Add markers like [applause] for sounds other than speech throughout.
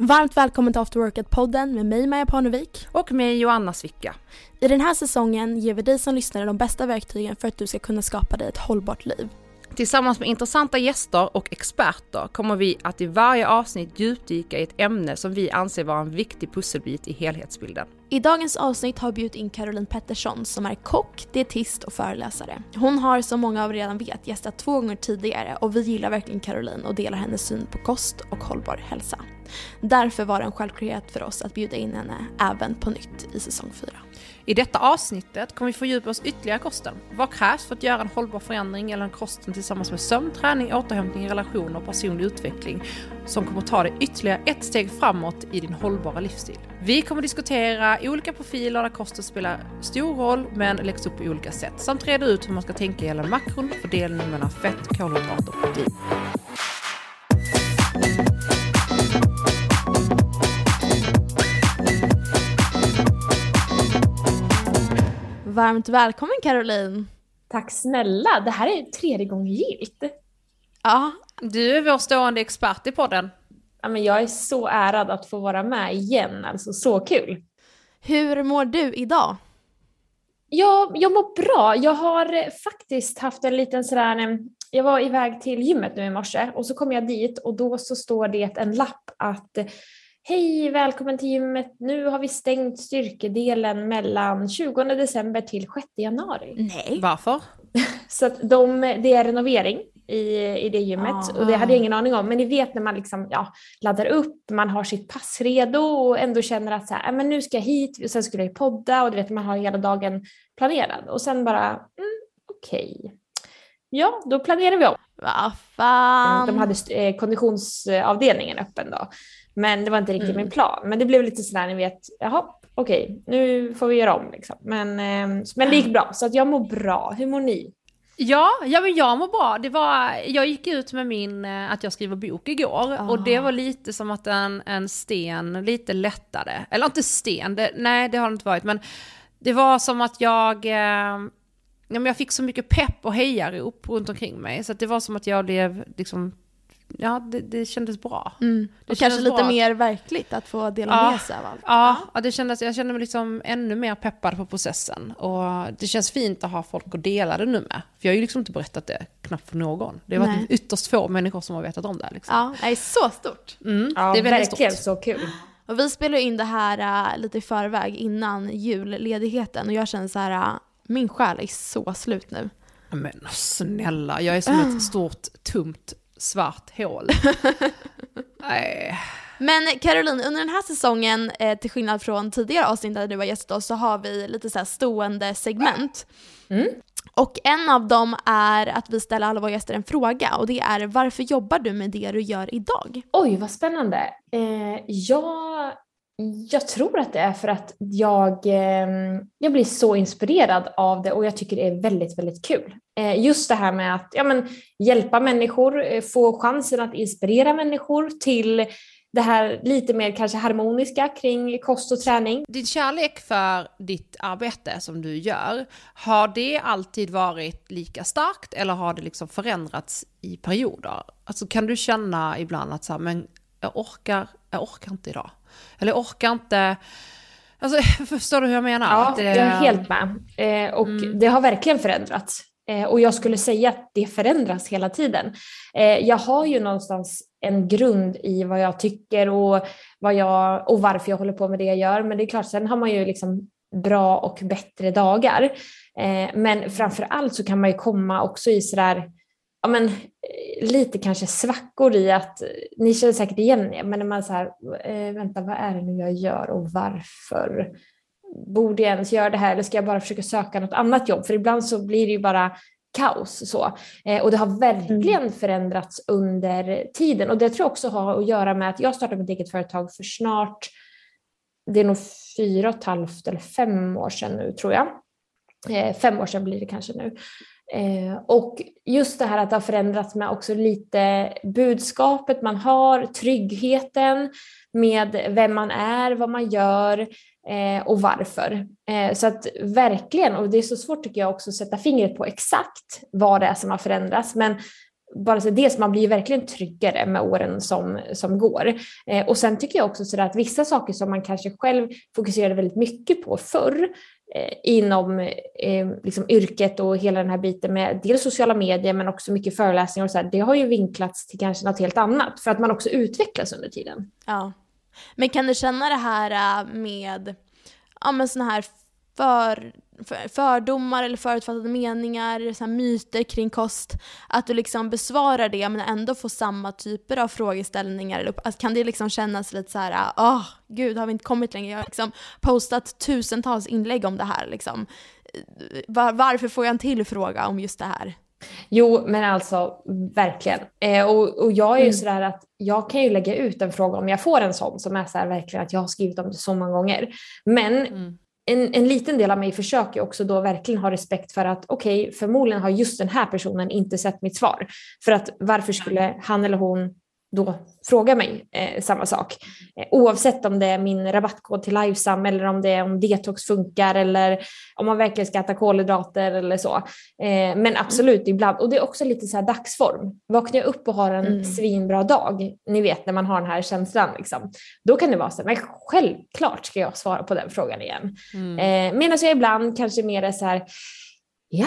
Varmt välkommen till After Workout-podden med mig Maja Parnevik. Och mig Joanna Svicka. I den här säsongen ger vi dig som lyssnare de bästa verktygen för att du ska kunna skapa dig ett hållbart liv. Tillsammans med intressanta gäster och experter kommer vi att i varje avsnitt djupdyka i ett ämne som vi anser vara en viktig pusselbit i helhetsbilden. I dagens avsnitt har vi bjudit in Caroline Pettersson som är kock, dietist och föreläsare. Hon har som många av er redan vet gästat två gånger tidigare och vi gillar verkligen Caroline och delar hennes syn på kost och hållbar hälsa. Därför var det en självklarhet för oss att bjuda in henne även på nytt i säsong 4. I detta avsnittet kommer vi fördjupa oss ytterligare i kosten. Vad krävs för att göra en hållbar förändring gällande kosten tillsammans med sömn, träning, återhämtning, relationer och personlig utveckling som kommer ta dig ytterligare ett steg framåt i din hållbara livsstil. Vi kommer diskutera olika profiler där kosten spelar stor roll men läggs upp på olika sätt samt reda ut hur man ska tänka gällande makron, fördelning mellan fett, kolhydrater och protein. Varmt välkommen Caroline! Tack snälla! Det här är tredje gången gilt. Ja. Du är vår stående expert i podden. Ja, men jag är så ärad att få vara med igen, alltså så kul. Hur mår du idag? Ja, jag mår bra. Jag har faktiskt haft en liten sådär, jag var iväg till gymmet nu i morse och så kom jag dit och då så står det en lapp att Hej, välkommen till gymmet. Nu har vi stängt styrkedelen mellan 20 december till 6 januari. Nej. Varför? [laughs] Så att de, det är renovering i, i det gymmet ah. och det hade jag ingen aning om. Men ni vet när man liksom, ja, laddar upp, man har sitt pass redo och ändå känner att så här, men nu ska jag hit och sen skulle jag podda och du vet man har hela dagen planerad och sen bara, mm, okej. Okay. Ja, då planerar vi om. Vad fan. De hade eh, konditionsavdelningen öppen då. Men det var inte riktigt mm. min plan. Men det blev lite sådär, ni vet, jaha, okej, okay, nu får vi göra om liksom. Men, eh, men det gick bra, så att jag mår bra. Hur mår ni? Ja, ja men jag mår bra. Det var, jag gick ut med min, eh, att jag skriver bok igår ah. och det var lite som att en, en sten lite lättade. Eller inte sten, det, nej det har det inte varit, men det var som att jag, eh, jag fick så mycket pepp och hejarop runt omkring mig. Så det var som att jag blev liksom ja, det, det kändes bra. Mm. Det och kanske lite bra. mer verkligt att få dela ja, med sig av allt. Ja, ja det kändes, jag kände mig liksom ännu mer peppad på processen. Och det känns fint att ha folk att dela det nu med. För jag har ju liksom inte berättat det knappt för någon. Det har varit Nej. ytterst få människor som har vetat om det. Liksom. Ja, det är så stort. Mm, ja, det är väldigt verkligen stort. så kul. Och vi spelar in det här uh, lite i förväg innan julledigheten och jag känner så här, uh, min själ är så slut nu. Men snälla, jag är som ett stort tomt svart hål. [laughs] Nej. Men Caroline, under den här säsongen, eh, till skillnad från tidigare avsnitt där du har gästat oss, så har vi lite så stående segment. Mm. Och en av dem är att vi ställer alla våra gäster en fråga och det är varför jobbar du med det du gör idag? Oj, vad spännande. Eh, jag jag tror att det är för att jag, ehm, jag blir så inspirerad av det och jag tycker det är väldigt, väldigt kul. Eh, just det här med att ja, men, hjälpa människor, eh, få chansen att inspirera människor till det här lite mer kanske harmoniska kring kost och träning. Din kärlek för ditt arbete som du gör, har det alltid varit lika starkt eller har det liksom förändrats i perioder? Alltså kan du känna ibland att så här, men jag orkar, jag orkar inte idag. Eller orkar inte. Alltså, [laughs] förstår du hur jag menar? Ja, det... jag är helt med. Eh, och mm. det har verkligen förändrats. Eh, och jag skulle säga att det förändras hela tiden. Eh, jag har ju någonstans en grund i vad jag tycker och, vad jag, och varför jag håller på med det jag gör. Men det är klart, sen har man ju liksom bra och bättre dagar. Eh, men framför allt så kan man ju komma också i sådär ja, men, eh, lite kanske svackor i att, eh, ni känner säkert igen det, men när man så här, äh, vänta vad är det nu jag gör och varför? Borde jag ens göra det här eller ska jag bara försöka söka något annat jobb? För ibland så blir det ju bara kaos så. Eh, och det har verkligen mm. förändrats under tiden och det tror jag också har att göra med att jag startade mitt eget företag för snart, det är nog fyra och ett halvt eller fem år sedan nu tror jag. Eh, fem år sedan blir det kanske nu. Eh, och just det här att det har förändrats med också lite budskapet man har, tryggheten med vem man är, vad man gör eh, och varför. Eh, så att verkligen, och det är så svårt tycker jag också att sätta fingret på exakt vad det är som har förändrats, men bara så dels man blir verkligen tryggare med åren som, som går. Eh, och sen tycker jag också så att vissa saker som man kanske själv fokuserade väldigt mycket på förr Eh, inom eh, liksom yrket och hela den här biten med dels sociala medier men också mycket föreläsningar och så här, det har ju vinklats till kanske något helt annat för att man också utvecklas under tiden. Ja. Men kan du känna det här eh, med ja, men såna här för, för, fördomar eller förutfattade meningar, så myter kring kost, att du liksom besvarar det men ändå får samma typer av frågeställningar. Eller, kan det liksom kännas lite så här, åh oh, gud har vi inte kommit längre? Jag har liksom postat tusentals inlägg om det här liksom. Var, varför får jag en till fråga om just det här? Jo, men alltså verkligen. Eh, och, och jag är ju mm. sådär att jag kan ju lägga ut en fråga om jag får en sån som är så här verkligen att jag har skrivit om det så många gånger. Men mm en, en liten del av mig försöker också då verkligen ha respekt för att okej, okay, förmodligen har just den här personen inte sett mitt svar. För att varför skulle han eller hon då fråga mig eh, samma sak. Eh, oavsett om det är min rabattkod till Livesam eller om det är om detox funkar eller om man verkligen ska äta kolhydrater eller så. Eh, men absolut ibland, och det är också lite så dagsform. Vaknar jag upp och har en mm. svinbra dag, ni vet när man har den här känslan, liksom, då kan det vara så här, men självklart ska jag svara på den frågan igen. Mm. Eh, Medan jag ibland kanske mer är så här, ja,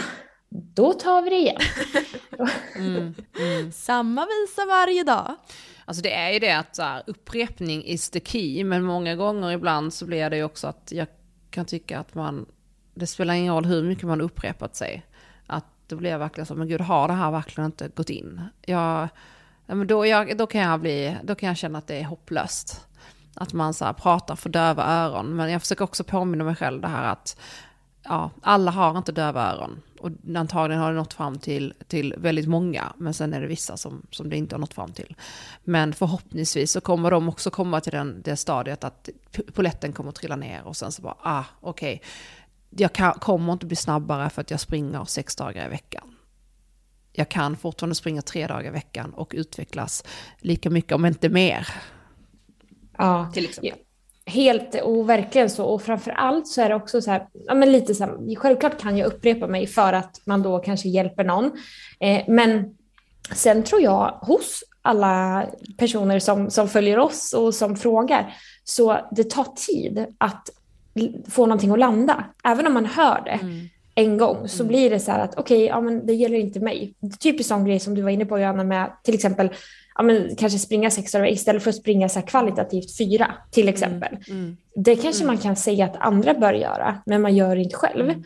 då tar vi det igen. [laughs] mm, mm. Samma visa varje dag. Alltså det är ju det att så här, upprepning is the key, men många gånger ibland så blir det ju också att jag kan tycka att man, det spelar ingen roll hur mycket man upprepat sig. Att då blir jag verkligen så, men gud har det här verkligen inte gått in? Jag, men då, jag, då, kan jag bli, då kan jag känna att det är hopplöst. Att man så här, pratar för döva öron. Men jag försöker också påminna mig själv det här att ja, alla har inte döva öron. Och antagligen har det nått fram till, till väldigt många, men sen är det vissa som, som det inte har nått fram till. Men förhoppningsvis så kommer de också komma till den, det stadiet att poletten kommer att trilla ner och sen så bara, ah, okej, okay. jag kan, kommer inte bli snabbare för att jag springer sex dagar i veckan. Jag kan fortfarande springa tre dagar i veckan och utvecklas lika mycket, om inte mer. Ja, till exempel. Helt och verkligen så. Och framför allt så är det också så här, ja men lite så här, självklart kan jag upprepa mig för att man då kanske hjälper någon. Eh, men sen tror jag hos alla personer som, som följer oss och som frågar, så det tar tid att få någonting att landa. Även om man hör det mm. en gång så mm. blir det så här att okej, okay, ja men det gäller inte mig. Typiskt sån grej som du var inne på Johanna med till exempel ja, men, kanske springa sex dagar istället för att springa så kvalitativt fyra till mm, exempel. Mm, mm, det kanske mm. man kan säga att andra bör göra, men man gör det inte själv. Mm.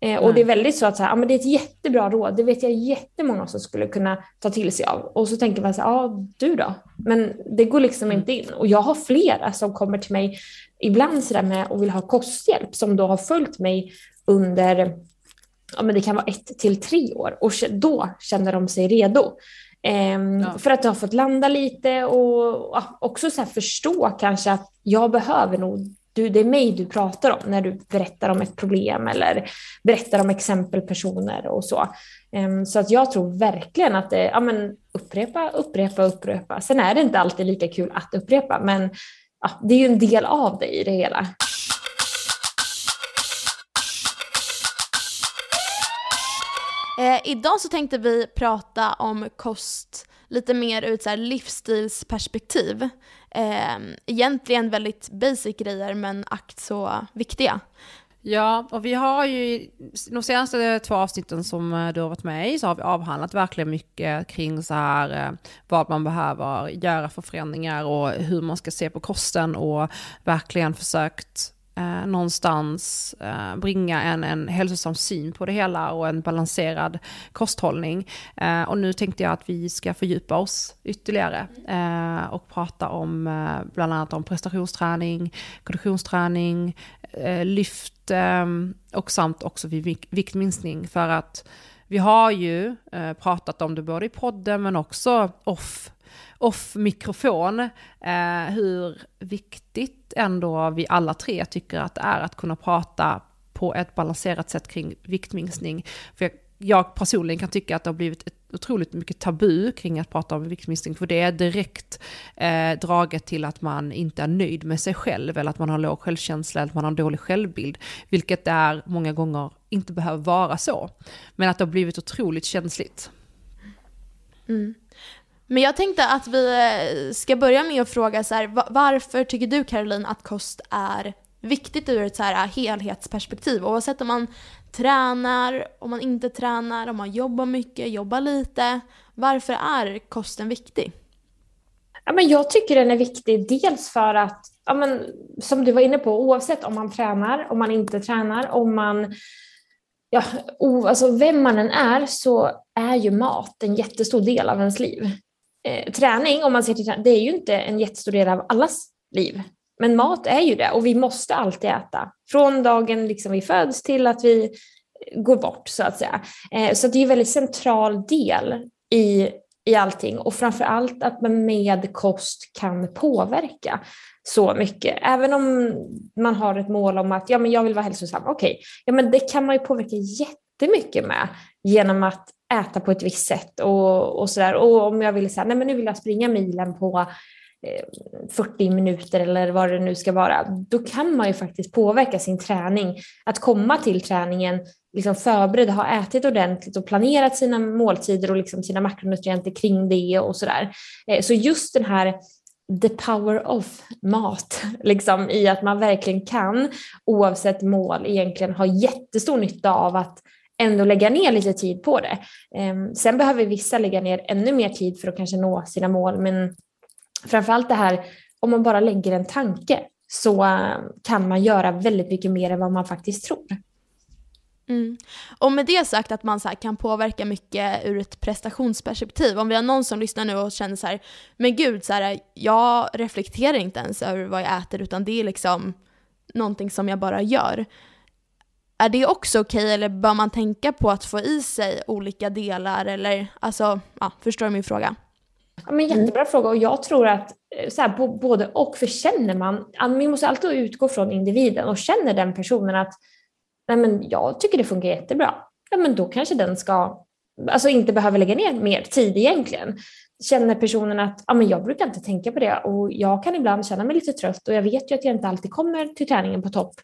Eh, och det är väldigt så att så här, ja, men det är ett jättebra råd, det vet jag jättemånga som skulle kunna ta till sig av. Och så tänker man så här, ja du då? Men det går liksom inte in. Och jag har flera som kommer till mig ibland så med och vill ha kosthjälp som då har följt mig under ja, men det kan vara ett till tre år och då känner de sig redo. Um, ja. För att du har fått landa lite och ja, också så förstå kanske att jag behöver nog, du, det är mig du pratar om när du berättar om ett problem eller berättar om exempelpersoner och så. Um, så att jag tror verkligen att det, ja men upprepa, upprepa, upprepa. Sen är det inte alltid lika kul att upprepa, men ja, det är ju en del av det i det hela. Eh, idag så tänkte vi prata om kost lite mer ur ett så livsstilsperspektiv. Eh, egentligen väldigt basic grejer men akt så viktiga. Ja, och vi har ju de senaste två avsnitten som eh, du har varit med i så har vi avhandlat verkligen mycket kring så här eh, vad man behöver göra för förändringar och hur man ska se på kosten och verkligen försökt eh, någonstans eh, bringa en, en hälsosam syn på det hela och en balanserad kosthållning. Eh, och nu tänkte jag att vi ska fördjupa oss ytterligare eh, och prata om eh, bland annat om prestationsträning, konditionsträning, eh, lyft eh, och samt också vid viktminskning för att vi har ju eh, pratat om det både i podden men också off off mikrofon, eh, hur viktigt ändå vi alla tre tycker att det är att kunna prata på ett balanserat sätt kring viktminskning. För jag, jag personligen kan tycka att det har blivit ett otroligt mycket tabu kring att prata om viktminskning, för det är direkt eh, draget till att man inte är nöjd med sig själv, eller att man har låg självkänsla, eller att man har en dålig självbild, vilket det är många gånger inte behöver vara så. Men att det har blivit otroligt känsligt. Mm. Men jag tänkte att vi eh, ska börja med att fråga så här, varför tycker du Caroline att kost är viktigt ur ett så här eh, helhetsperspektiv? Oavsett om man tränar, om man inte tränar, om man jobbar mycket, jobbar lite. Varför är kosten viktig? Ja, men jag tycker den är viktig dels för att, ja, men, som du var inne på, oavsett om man tränar, om man inte tränar, om man ja, o, alltså vem man än är så är ju mat en jättestor del av ens liv. Eh, träning, om man ser till träning, det är ju inte en jättestor del av allas liv. Men mat är ju det och vi måste alltid äta. Från dagen liksom vi föds till att vi går bort så att säga. Eh, så det är en väldigt central del i, i allting och framför allt att man med kost kan påverka så mycket. Även om man har ett mål om att ja, men jag vill vara hälsosam, okej, okay. ja, men det kan man ju påverka jättemycket med genom att äta på ett visst sätt och, och sådär. Och om jag vill säga, nej men nu vill jag springa milen på eh, 40 minuter eller vad det nu ska vara, då kan man ju faktiskt påverka sin träning. Att komma till träningen liksom förberedd, ha ätit ordentligt och planerat sina måltider och liksom sina makronutrienter kring det och sådär. Eh, så just den här the power of mat, [laughs] liksom i att man verkligen kan oavsett mål egentligen ha jättestor nytta av att ändå lägga ner lite tid på det. Ehm, sen behöver vissa lägga ner ännu mer tid för att kanske nå sina mål, men framförallt det här om man bara lägger en tanke så ehm, kan man göra väldigt mycket mer än vad man faktiskt tror. Mm. Och med det sagt att man så kan påverka mycket ur ett prestationsperspektiv. Om vi har någon som lyssnar nu och känner så här, men gud, så här, jag reflekterar inte ens över vad jag äter utan det är liksom någonting som jag bara gör. Är det också okej okay, eller bör man tänka på att få i sig olika delar eller alltså, ja, förstår du min fråga? Ja, men jättebra fråga och jag tror att eh, så här, både och, för känner man, vi måste alltid utgå från individen och känner den personen att nej men jag tycker det funkar jättebra, ja men då kanske den ska, alltså inte behöver lägga ner mer tid egentligen. Känner personen att ah, men jag brukar inte tänka på det och jag kan ibland känna mig lite trött och jag vet ju att jag inte alltid kommer till träningen på topp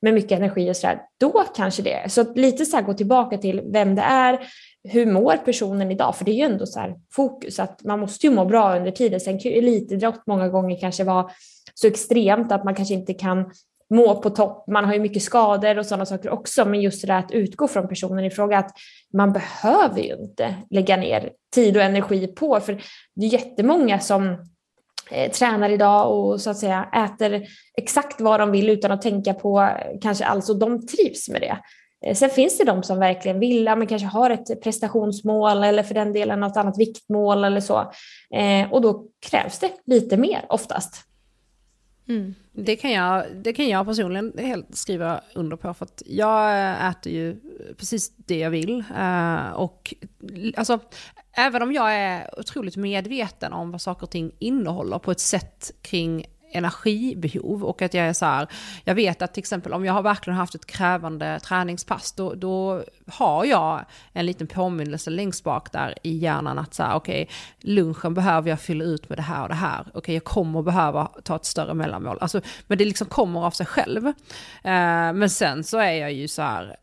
med mycket energi och sådär, då kanske det. Så lite så här gå tillbaka till vem det är, hur mår personen idag? För det är ju ändå så här fokus att man måste ju må bra under tiden. Sen kan ju elitidrott många gånger kanske vara så extremt att man kanske inte kan må på topp. Man har ju mycket skador och sådana saker också, men just det där att utgå från personen i fråga att man behöver ju inte lägga ner tid och energi på, för det är jättemånga som eh, tränar idag och så att säga äter exakt vad de vill utan att tänka på kanske alls och de trivs med det. Eh, sen finns det de som verkligen vill, men kanske har ett prestationsmål eller för den delen något annat viktmål eller så. Eh, och då krävs det lite mer oftast. Mm. Det, kan jag, det kan jag personligen helt skriva under på för att jag äter ju precis det jag vill. Eh, och alltså, även om jag är otroligt medveten om vad saker och ting innehåller på ett sätt kring energibehov och att jag är så här, jag vet att till exempel om jag har verkligen haft ett krävande träningspass, då, då har jag en liten påminnelse längst bak där i hjärnan att så här, okej, okay, lunchen behöver jag fylla ut med det här och det här, okej, okay, jag kommer behöva ta ett större mellanmål, alltså, men det liksom kommer av sig själv. Eh, men sen så är jag ju så här,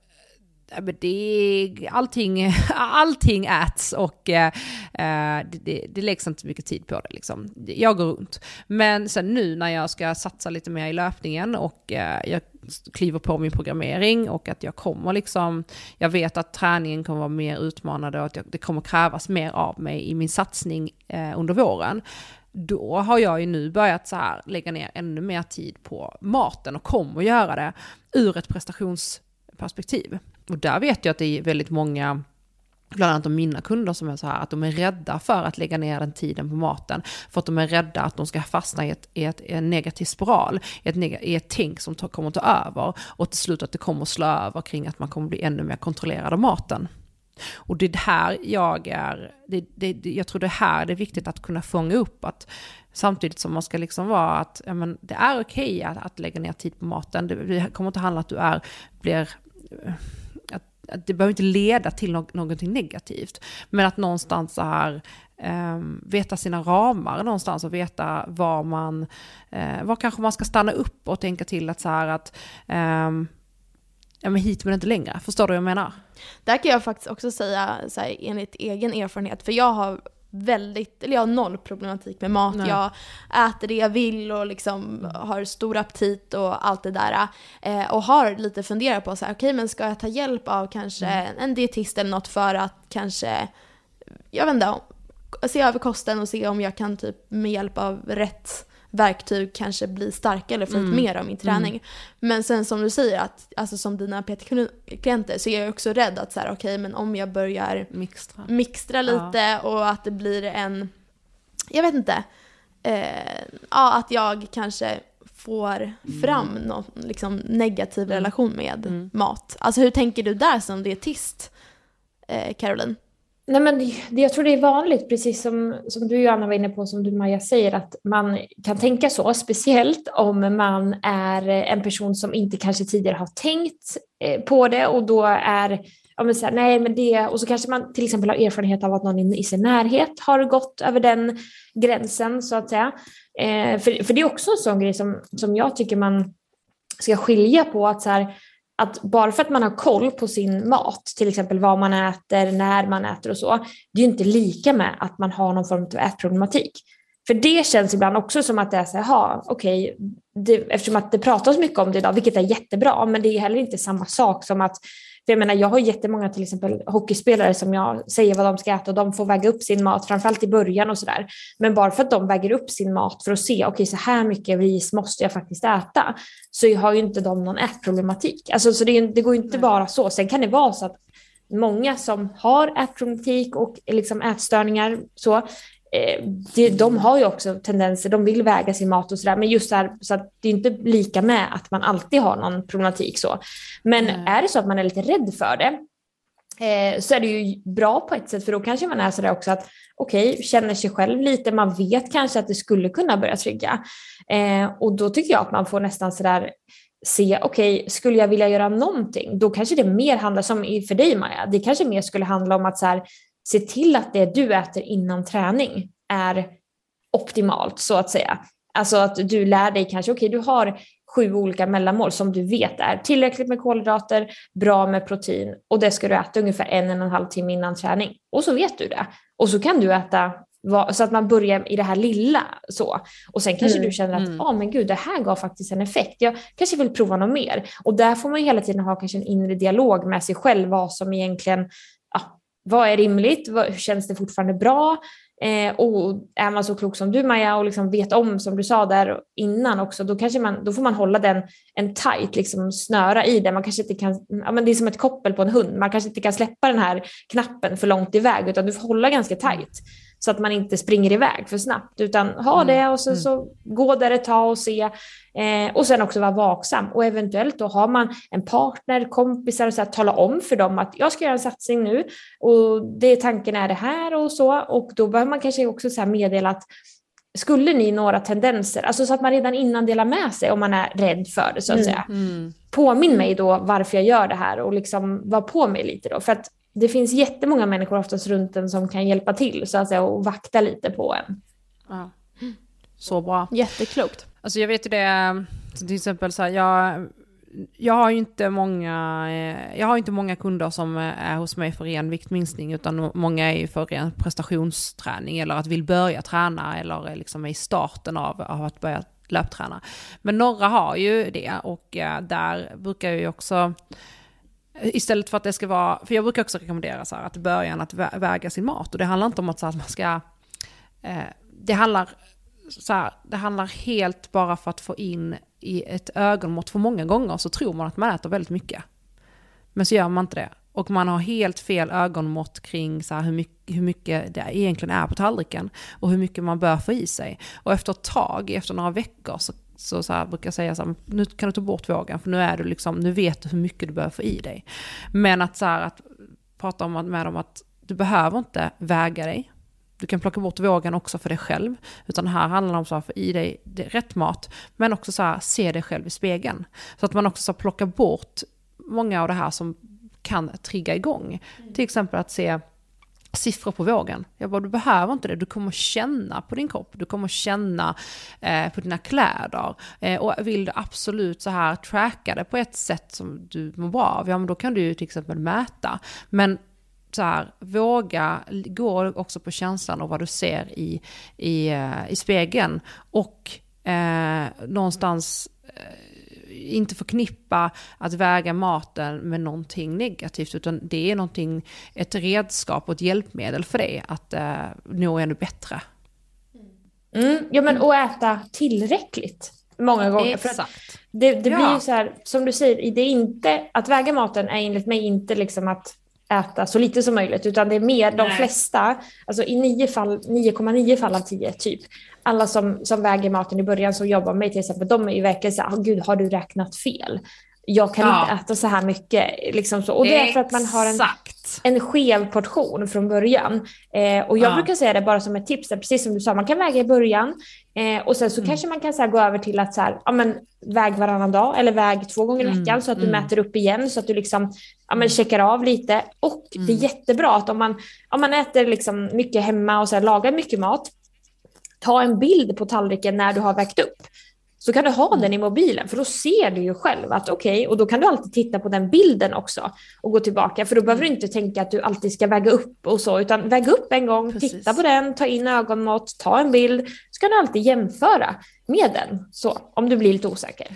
det, allting, [laughs] allting äts och eh, eh, det, det, det läggs inte mycket tid på det. Liksom. Jag går runt. Men sen nu när jag ska satsa lite mer i löpningen och eh, jag kliver på min programmering och att jag kommer liksom, jag vet att träningen kommer vara mer utmanande och att jag, det kommer krävas mer av mig i min satsning eh, under våren då har jag ju nu börjat så här lägga ner ännu mer tid på maten och kommer göra det ur ett prestations perspektiv. Och där vet jag att det är väldigt många bland annat av mina kunder som är så här att de är rädda för att lägga ner den tiden på maten. För att de är rädda att de ska fastna i, ett, i, ett, i en negativ spiral, i ett, i ett tänk som ta, kommer att ta över. Och till slut att det kommer att slå över kring att man kommer bli ännu mer kontrollerad av maten. Och det är här jag är, det, det, jag tror det här det är viktigt att kunna fånga upp att samtidigt som man ska liksom vara att ja, men det är okej okay att, att lägga ner tid på maten. Det, det kommer inte handla om att du är, blir det behöver inte leda till no någonting negativt. Men att någonstans så här eh, veta sina ramar någonstans och veta var man, eh, var kanske man ska stanna upp och tänka till att så här att eh, ja men hit men inte längre. Förstår du vad jag menar? Där kan jag faktiskt också säga så här, enligt egen erfarenhet, för jag har väldigt, eller jag har noll problematik med mat. Nej. Jag äter det jag vill och liksom har stor aptit och allt det där. Eh, och har lite funderat på så här, okej men ska jag ta hjälp av kanske en dietist eller något för att kanske, jag vet inte, se över kosten och se om jag kan typ med hjälp av rätt verktyg kanske bli starkare eller få ut mer av min träning. Men sen som du säger, att, alltså som dina PT-klienter så är jag också rädd att så här, okej men om jag börjar Mixtra. mixtra lite och att det blir en, jag vet inte, eh, ja att jag kanske får fram någon liksom, negativ relation med mat. Alltså hur tänker du där som dietist, eh, Caroline? Nej, men det, jag tror det är vanligt, precis som, som du Joanna var inne på, som du Maja säger, att man kan tänka så, speciellt om man är en person som inte kanske tidigare har tänkt eh, på det och då är ja, men så här, nej, men det, och så kanske man till exempel har erfarenhet av att någon i, i sin närhet har gått över den gränsen så att säga. Eh, för, för det är också en sån grej som, som jag tycker man ska skilja på att så här, att bara för att man har koll på sin mat, till exempel vad man äter, när man äter och så, det är ju inte lika med att man har någon form av ätproblematik. För det känns ibland också som att det är så här, okej, okay, eftersom att det pratas mycket om det idag, vilket är jättebra, men det är heller inte samma sak som att för jag menar, jag har jättemånga till exempel hockeyspelare som jag säger vad de ska äta och de får väga upp sin mat, framförallt i början och sådär. Men bara för att de väger upp sin mat för att se, okej okay, så här mycket ris måste jag faktiskt äta, så har ju inte de någon ätproblematik. Alltså, så det, det går ju inte bara så. Sen kan det vara så att många som har ätproblematik och liksom ätstörningar så, det, de har ju också tendenser, de vill väga sin mat och sådär, men just så här, så att det är inte lika med att man alltid har någon problematik så. Men mm. är det så att man är lite rädd för det, eh, så är det ju bra på ett sätt, för då kanske man är sådär också att okej, okay, känner sig själv lite, man vet kanske att det skulle kunna börja trigga. Eh, och då tycker jag att man får nästan sådär se, okej, okay, skulle jag vilja göra någonting, då kanske det mer handlar, som för dig Maja, det kanske mer skulle handla om att så här, se till att det du äter innan träning är optimalt så att säga. Alltså att du lär dig kanske, okej okay, du har sju olika mellanmål som du vet är tillräckligt med kolhydrater, bra med protein och det ska du äta ungefär en, en och en halv timme innan träning. Och så vet du det. Och så kan du äta så att man börjar i det här lilla så. Och sen kanske mm, du känner att, ja mm. ah, men gud, det här gav faktiskt en effekt. Jag kanske vill prova något mer. Och där får man ju hela tiden ha kanske en inre dialog med sig själv, vad som egentligen vad är rimligt? Vad, känns det fortfarande bra? Eh, och är man så klok som du Maja och liksom vet om, som du sa där innan också, då, kanske man, då får man hålla den en tight liksom snöra i den. Man kanske inte kan, ja, men det är som ett koppel på en hund, man kanske inte kan släppa den här knappen för långt iväg utan du får hålla ganska tight så att man inte springer iväg för snabbt utan ha det och sen så gå där ett tag och se eh, och sen också vara vaksam och eventuellt då har man en partner, kompisar och så att tala om för dem att jag ska göra en satsning nu och det tanken är det här och så och då behöver man kanske också så meddela att skulle ni några tendenser, alltså så att man redan innan delar med sig om man är rädd för det så att mm, säga. Mm. Påminn mig då varför jag gör det här och liksom var på mig lite då. För att det finns jättemånga människor oftast runt en som kan hjälpa till så att säga och vakta lite på en. Ja. Så bra. Jätteklokt. Alltså jag vet ju det, till exempel så här, jag, jag har ju inte många, eh, jag har inte många kunder som är hos mig för ren viktminskning, utan många är ju för ren prestationsträning eller att vill börja träna eller liksom är i starten av, av att börja löpträna. Men några har ju det och eh, där brukar jag ju också Istället för att det ska vara, för jag brukar också rekommendera så här, att början att väga sin mat. Och det handlar inte om att, så att man ska, eh, det handlar så här, det handlar helt bara för att få in i ett ögonmått. För många gånger så tror man att man äter väldigt mycket. Men så gör man inte det. Och man har helt fel ögonmått kring så hur, mycket, hur mycket det egentligen är på tallriken. Och hur mycket man bör få i sig. Och efter ett tag, efter några veckor, så så, så här, brukar säga så här, nu kan du ta bort vågen för nu är du liksom, nu vet du hur mycket du behöver få i dig. Men att så här, att prata om, med dem att du behöver inte väga dig. Du kan plocka bort vågen också för dig själv. Utan här handlar det om att få i dig rätt mat. Men också så här, se dig själv i spegeln. Så att man också så plockar bort många av det här som kan trigga igång. Mm. Till exempel att se siffror på vågen. Jag bara, du behöver inte det. Du kommer känna på din kropp. Du kommer känna eh, på dina kläder. Eh, och vill du absolut så här tracka det på ett sätt som du mår bra av, ja men då kan du ju till exempel mäta. Men så här, våga gå också på känslan och vad du ser i, i, eh, i spegeln. Och eh, någonstans eh, inte förknippa att väga maten med någonting negativt, utan det är någonting, ett redskap och ett hjälpmedel för dig att eh, nå ännu bättre. Mm, ja, men och äta tillräckligt många gånger. Exakt. För det, det blir Ja. ju så här, som du säger, det är inte, att väga maten är enligt mig inte liksom att äta så lite som möjligt, utan det är mer de Nej. flesta, alltså i nio fall, 9,9 fall av 10 typ, alla som, som väger maten i början som jobbar med mig till exempel, de är ju verkligen så här, "Åh, gud har du räknat fel? Jag kan Ja. inte äta så här mycket. Liksom så. Och det är för att man har en en skev portion från början. Eh, och jag Ja. brukar säga det bara som ett tips, där, precis som du sa, man kan väga i början eh, och sen så Mm. kanske man kan så här, gå över till att så här, ja, men, väg varannan dag eller väg två gånger i Mm, veckan så att du mm. mäter upp igen så att du liksom, ja, men, checkar av lite. Och det är Mm. jättebra att om man, om man äter liksom mycket hemma och så här, lagar mycket mat, ta en bild på tallriken när du har vägt upp. Så kan du ha den i mobilen för då ser du ju själv att okej, och då kan du alltid titta på den bilden också och gå tillbaka för då behöver du inte tänka att du alltid ska väga upp och så utan väga upp en gång, Precis. titta på den, ta in ögonmått, ta en bild så kan du alltid jämföra med den så om du blir lite osäker.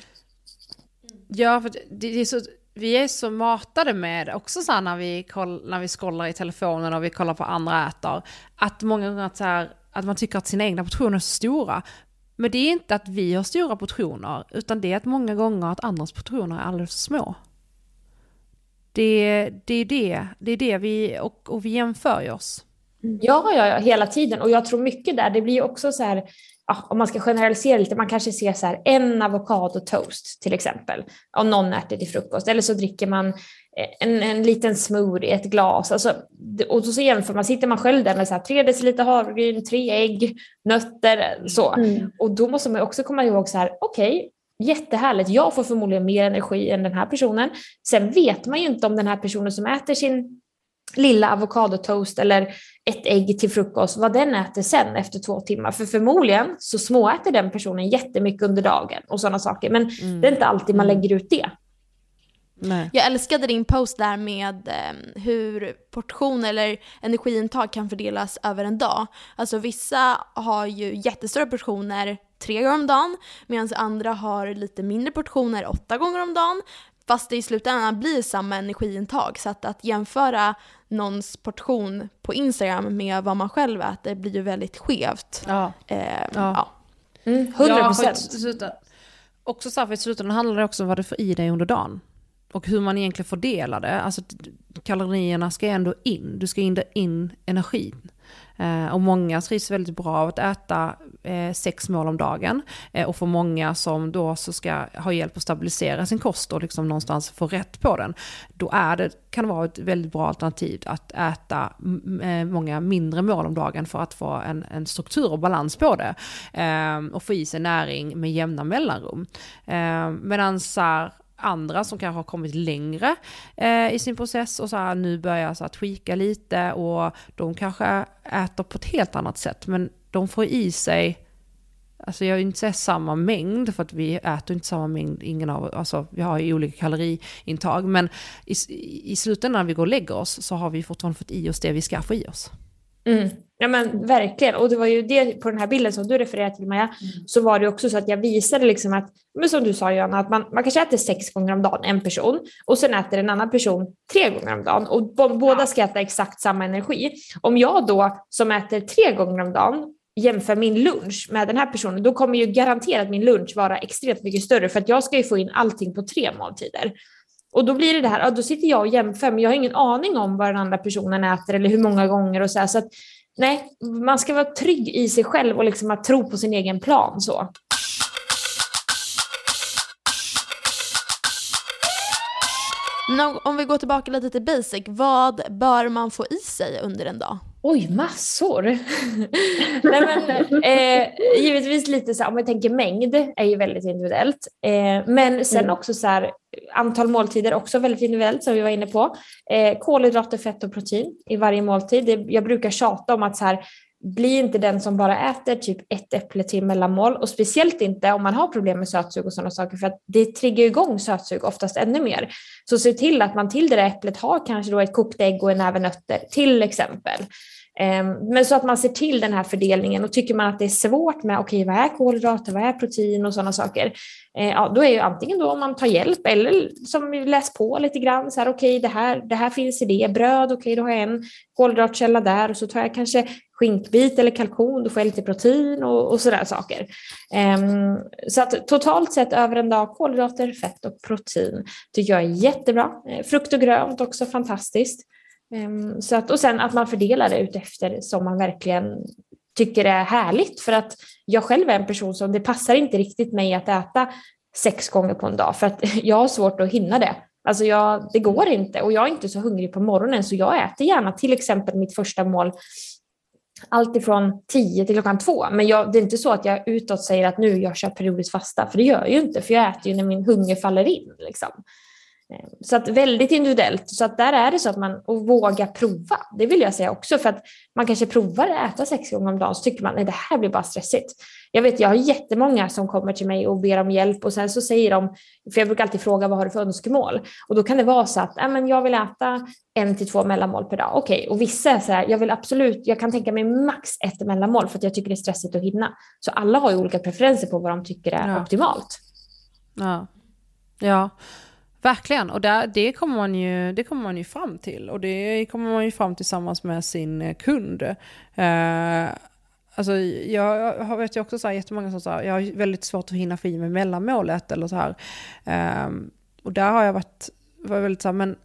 Ja, för det, är så, vi är så matade med, också så när vi, koll, när vi scrollar i telefonen och vi kollar på andra äter, att många gånger att, så här, att man tycker att sina egna portioner är så stora. Men det är inte att vi har stora portioner, utan det är att många gånger att andras portioner är alldeles för små. Det, det är det, det är det vi, och, och vi jämför ju oss. Ja, ja, ja, hela tiden. Och jag tror mycket där, det blir också så här, ja, om man ska generalisera lite, man kanske ser så här en avokadotoast till exempel, om någon äter till frukost, eller så dricker man eh, en, en liten smoothie, ett glas, alltså, och så jämför man, sitter man själv där med så här, tre deciliter havregryn, tre ägg, nötter, så. Och då måste man också komma ihåg så här, okej, jättehärligt, jag får förmodligen mer energi än den här personen. Sen vet man ju inte om den här personen som äter sin lilla avokadotoast eller ett ägg till frukost, vad den äter sen efter två timmar. För förmodligen så småäter den personen jättemycket under dagen och sådana saker. Men det är inte alltid man lägger ut det. Nej. Jag älskade din post där med eh, hur portion eller energiintag kan fördelas över en dag. Alltså vissa har ju jättestora portioner tre gånger om dagen medan andra har lite mindre portioner åtta gånger om dagen. Fast det i slutändan blir samma energiintag. Så att, att jämföra någons portion på Instagram med vad man själv äter blir ju väldigt skevt. Ja. Eh, Ja. ja. Mm, 100 Ja, för procent. sluta, också så här, för i slutändan handlar det också om vad du får i dig under dagen. Och hur man egentligen fördelar det. Alltså kalorierna ska ändå in, du ska in, in energin. Eh, och många trivs väldigt bra av att äta eh, sex mål om dagen. Eh, och för många som då så ska ha hjälp att stabilisera sin kost och liksom någonstans få rätt på den. Då är det, kan det vara ett väldigt bra alternativ att äta många mindre mål om dagen för att få en, en struktur och balans på det. Och få i sig näring med jämna mellanrum. Eh, Medan så här, andra som kanske har kommit längre eh, i sin process och så här, nu börjar så här, tweaka lite och de kanske äter på ett helt annat sätt men de får i sig Alltså jag vill inte säga samma mängd för att vi äter inte samma mängd, ingen av alltså vi har ju olika kaloriintag men i, i slutändan när vi går och lägger oss så har vi fortfarande fått i oss det vi ska få i oss. Mm. Ja men verkligen, och det var ju det på den här bilden som du refererade till Maja, så var det också så att jag visade liksom att, men som du sa Johanna, att man, man kanske äter sex gånger om dagen, en person, och sen äter en annan person tre gånger om dagen och bo- båda ska äta exakt samma energi. Om jag då som äter tre gånger om dagen jämför min lunch med den här personen, då kommer ju garanterat min lunch vara extremt mycket större för att jag ska ju få in allting på tre måltider. Och då blir det det här, ja, då sitter jag och jämför men jag har ingen aning om vad den andra personen äter eller hur många gånger och så här. Så att, nej, man ska vara trygg i sig själv och liksom att tro på sin egen plan så. Men om- vi går tillbaka lite till basic, vad bör man få i sig under en dag? Oj, massor! [laughs] Nej, men, [laughs] eh, givetvis lite så här, om jag tänker mängd är ju väldigt individuellt. Eh, men sen Mm. också så här, antal måltider också väldigt individuellt som vi var inne på. Eh, kolhydrater, fett och protein i varje måltid. Det, jag brukar tjata om att så här, bli inte den som bara äter typ ett äpple till mellanmål och speciellt inte om man har problem med sötsug och sådana saker för att det triggar igång sötsug oftast ännu mer. Så se till att man till det där äpplet har kanske då ett kokt ägg och en näve nötter till exempel. Ehm, men så att man ser till den här fördelningen och tycker man att det är svårt med okej okay, vad är kolhydrater, vad är protein och sådana saker. Eh, ja, då är ju antingen då om man tar hjälp eller som läs på lite grann så här okej okay, det, här, det här finns i det, bröd okej okay, då har jag en kolhydratkälla där och så tar jag kanske skinkbit eller kalkon, då får jag lite protein och, och sådär saker. Um, så att totalt sett över en dag kolhydrater, fett och protein tycker jag är jättebra. Eh, frukt och grönt också fantastiskt. Um, så att, och sen att man fördelar det utefter som man verkligen tycker är härligt. För att jag själv är en person som det passar inte riktigt mig att äta sex gånger på en dag för att [laughs] jag har svårt att hinna det. Alltså jag, det går inte och jag är inte så hungrig på morgonen så jag äter gärna till exempel mitt första mål allt ifrån 10 till klockan 2. Men jag, det är inte så att jag utåt säger att nu jag kör periodiskt fasta, för det gör jag ju inte, för jag äter ju när min hunger faller in. Liksom. Eh, så att väldigt individuellt. Så att där är det så att man och våga prova. Det vill jag säga också för att man kanske provar att äta sex gånger om dagen så tycker man att det här blir bara stressigt. Jag vet, jag har jättemånga som kommer till mig och ber om hjälp och sen så säger de, för jag brukar alltid fråga vad har du för önskemål? Och då kan det vara så att äh, men jag vill äta en till två mellanmål per dag. Okej, okay. och vissa är så här, jag vill absolut, jag kan tänka mig max ett mellanmål för att jag tycker det är stressigt att hinna. Så alla har ju olika preferenser på vad de tycker är ja. optimalt. Ja. Ja. Verkligen, och där, det, kommer man ju, det kommer man ju fram till. Och det kommer man ju fram tillsammans med sin eh, kund. Eh, alltså jag, har vet ju också så här, jättemånga som säger jag har väldigt svårt att hinna få i mig mellanmålet eller så här. Um, och där har jag varit, varit väldigt så här, men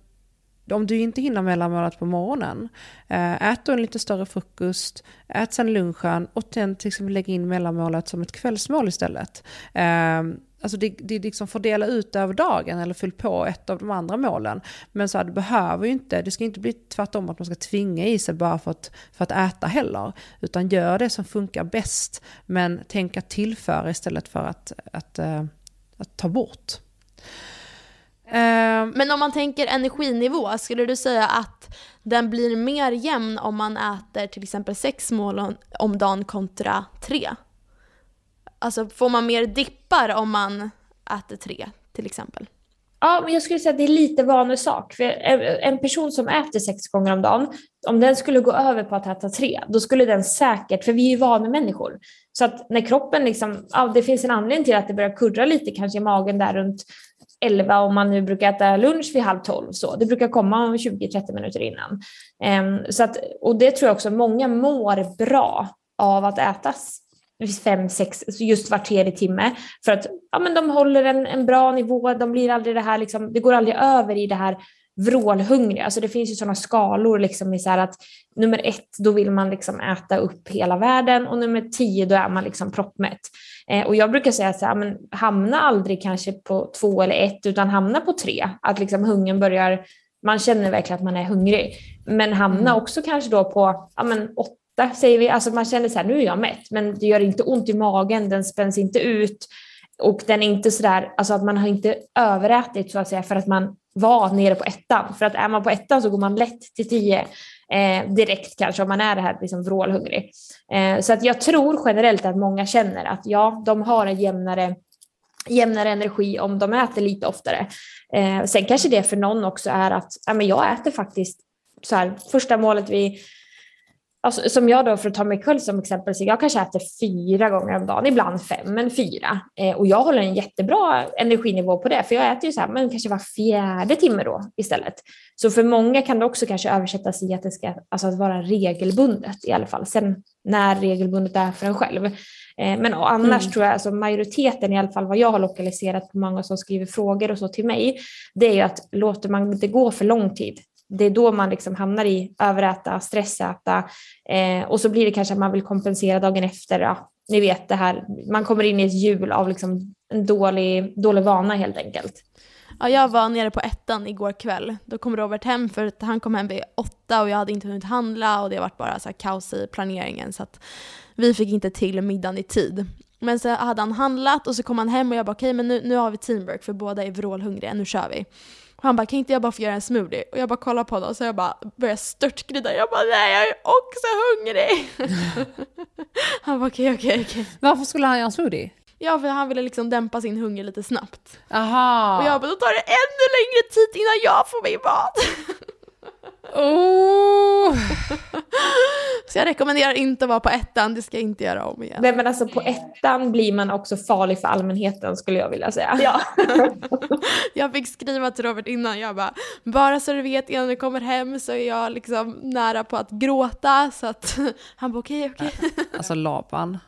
om du inte hinner mellanmålet på morgonen, uh, ät då en lite större frukost, ät sen lunchen och sen till exempel lägg in mellanmålet som ett kvällsmål istället. Um, Alltså det, det är liksom fördela ut över dagen eller fyll på ett av de andra målen. Men så här, det behöver ju inte, det ska inte bli tvärtom att man ska tvinga i sig bara för att, för att äta heller. Utan gör det som funkar bäst. Men tänk att tillföra istället för att, att, att, att ta bort. Eh, Men om man tänker energinivå, skulle du säga att den blir mer jämn om man äter till exempel sex mål om dagen kontra tre? Alltså får man mer dippar om man äter tre till exempel? Ja, men jag skulle säga att det är lite vanesak. För en person som äter sex gånger om dagen, om den skulle gå över på att äta tre, då skulle den säkert, för vi är ju vanemänniskor, så att när kroppen liksom, ja, det finns en anledning till att det börjar kurra lite kanske i magen där runt 11 om man nu brukar äta lunch vid halv 12 så. Det brukar komma 20-30 minuter innan. Um, så att, och det tror jag också, många mår bra av att ätas fem, sex, just var tredje timme. För att ja, men de håller en, en bra nivå, de blir aldrig det här, liksom, det går aldrig över i det här vrålhungriga. Alltså det finns ju sådana skalor liksom i så att nummer ett, då vill man liksom äta upp hela världen och nummer tio, då är man liksom proppmätt. Eh, och jag brukar säga så här, men hamna aldrig kanske på två eller ett, utan hamna på tre. Att liksom hungern börjar, man känner verkligen att man är hungrig. Men hamna mm. också kanske då på ja, men åtta mätta, säger vi. Alltså man känner så här, nu är jag mätt, men det gör inte ont i magen, den spänns inte ut och den är inte så där, alltså att man har inte överätit så att säga för att man var nere på ettan. För att är man på ettan så går man lätt till tio eh, direkt kanske om man är det här liksom vrålhungrig. Eh, så att jag tror generellt att många känner att ja, de har en jämnare jämnare energi om de äter lite oftare. Eh, sen kanske det för någon också är att ja, men jag äter faktiskt så här, första målet vid Alltså, som jag då, för att ta mig själv som exempel, så jag kanske äter fyra gånger om dagen, ibland fem, men fyra. Eh, och jag håller en jättebra energinivå på det, för jag äter ju så här, men kanske var fjärde timme då istället. Så för många kan det också kanske översättas i att det ska alltså att vara regelbundet i alla fall. Sen när regelbundet är för en själv. Eh, men annars mm. tror jag, alltså majoriteten i alla fall vad jag har lokaliserat på många som skriver frågor och så till mig, det är ju att låter man det gå för lång tid, det är då man liksom hamnar i överäta, stressäta eh, och så blir det kanske att man vill kompensera dagen efter. Ja, ni vet det här, man kommer in i ett hjul av liksom en dålig, dålig vana helt enkelt. Ja, jag var nere på ettan igår kväll. Då kom Robert hem för att han kom hem vid åtta och jag hade inte hunnit handla och det var bara så här kaos i planeringen så att vi fick inte till middagen i tid. Men så hade han handlat och så kom han hem och jag bara okej okay, men nu, nu har vi teamwork för båda är vrålhungriga, nu kör vi. Och han bara, kan inte jag bara få göra en smoothie? Och jag bara kollar på honom och så jag bara börjar störtgrida. Jag bara, nej jag är också hungrig! [laughs] han bara, okej, okej, okej. Varför skulle han göra en smoothie? Ja, för han ville liksom dämpa sin hunger lite snabbt. Aha. Och jag bara, då tar det ännu längre tid innan jag får min mat. [laughs] Oh. Så jag rekommenderar inte att vara på ettan, det ska jag inte göra om igen. Nej men alltså på ettan blir man också farlig för allmänheten skulle jag vilja säga. Ja. [laughs] jag fick skriva till Robert innan, jag bara, bara så du vet innan du kommer hem så är jag liksom nära på att gråta. Så att [laughs] han bara okej, okay, okej. Okay. Alltså Laban,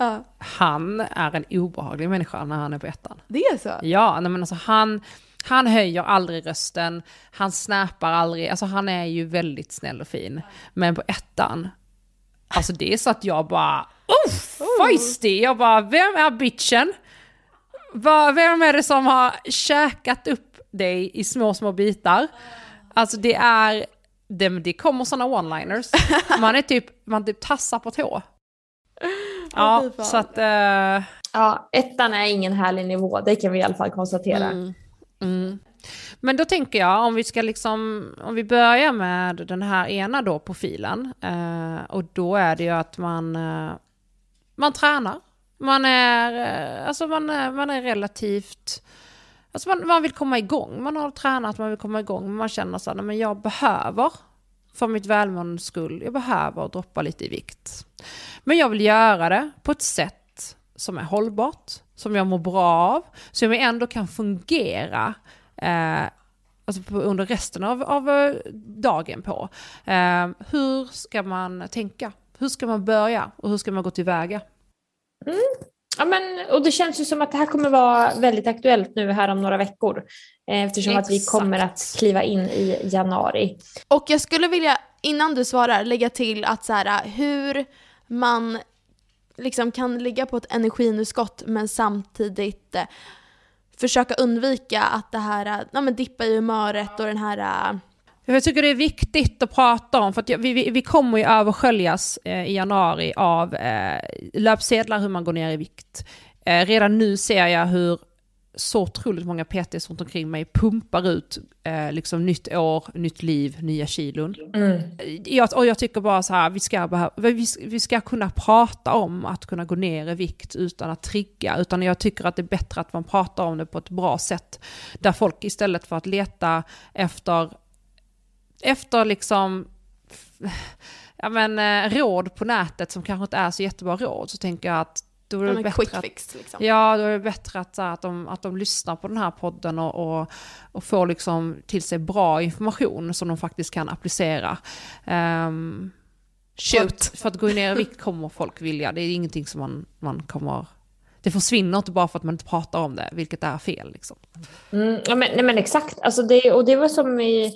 uh. han är en obehaglig människa när han är på ettan. Det är så? Ja, nej men alltså han, han höjer aldrig rösten, han snappar aldrig, alltså han är ju väldigt snäll och fin. Men på ettan, alltså det är så att jag bara, uff, feisty! Jag bara, vem är bitchen? Vem är det som har käkat upp dig i små, små bitar? Alltså det är, det, det kommer sådana one-liners. Man är typ, man typ tassar på tå. Ja, så att... Uh... Ja, ettan är ingen härlig nivå, det kan vi i alla fall konstatera. Mm. Mm. Men då tänker jag, om vi ska liksom, om vi börjar med den här ena då profilen, eh, och då är det ju att man, eh, man tränar. Man är, eh, alltså man eh, man är relativt, alltså man, man vill komma igång. Man har tränat, man vill komma igång, men man känner så här, men jag behöver, för mitt välmåendes skull, jag behöver droppa lite i vikt. Men jag vill göra det på ett sätt som är hållbart, som jag mår bra av, som jag ändå kan fungera eh, alltså på, under resten av, av eh, dagen på. Eh, hur ska man tänka? Hur ska man börja och hur ska man gå tillväga? Mm. Ja, men, och det känns ju som att det här kommer vara väldigt aktuellt nu här om några veckor. Eh, eftersom Exakt. att vi kommer att kliva in i januari. Och jag skulle vilja, innan du svarar, lägga till att så här, hur man liksom kan ligga på ett energiunderskott men samtidigt eh, försöka undvika att det här, eh, ja men dippa i humöret och den här eh, jag tycker det är viktigt att prata om, för att vi, vi, vi kommer ju översköljas eh, i januari av eh, löpsedlar hur man går ner i vikt. Eh, redan nu ser jag hur så otroligt många PTs runt omkring mig pumpar ut eh, liksom nytt år, nytt liv, nya kilon. Mm. Jag, och jag tycker bara så här, vi ska, behöva, vi, vi ska kunna prata om att kunna gå ner i vikt utan att trigga, utan jag tycker att det är bättre att man pratar om det på ett bra sätt. Där folk istället för att leta efter, efter liksom ja men, eh, råd på nätet som kanske inte är så jättebra råd, så tänker jag att då är det bättre quick att, fix, liksom. Ja, då är det bättre att, att, de, att de lyssnar på den här podden och, och, och får liksom till sig bra information som de faktiskt kan applicera. Um, Shoot. För att, för att gå ner i vikt kommer folk vilja, det är ingenting som man, man kommer det försvinner inte bara för att man inte pratar om det, vilket är fel. Liksom. Mm, ja, men, nej, men exakt, alltså det, och det var som i,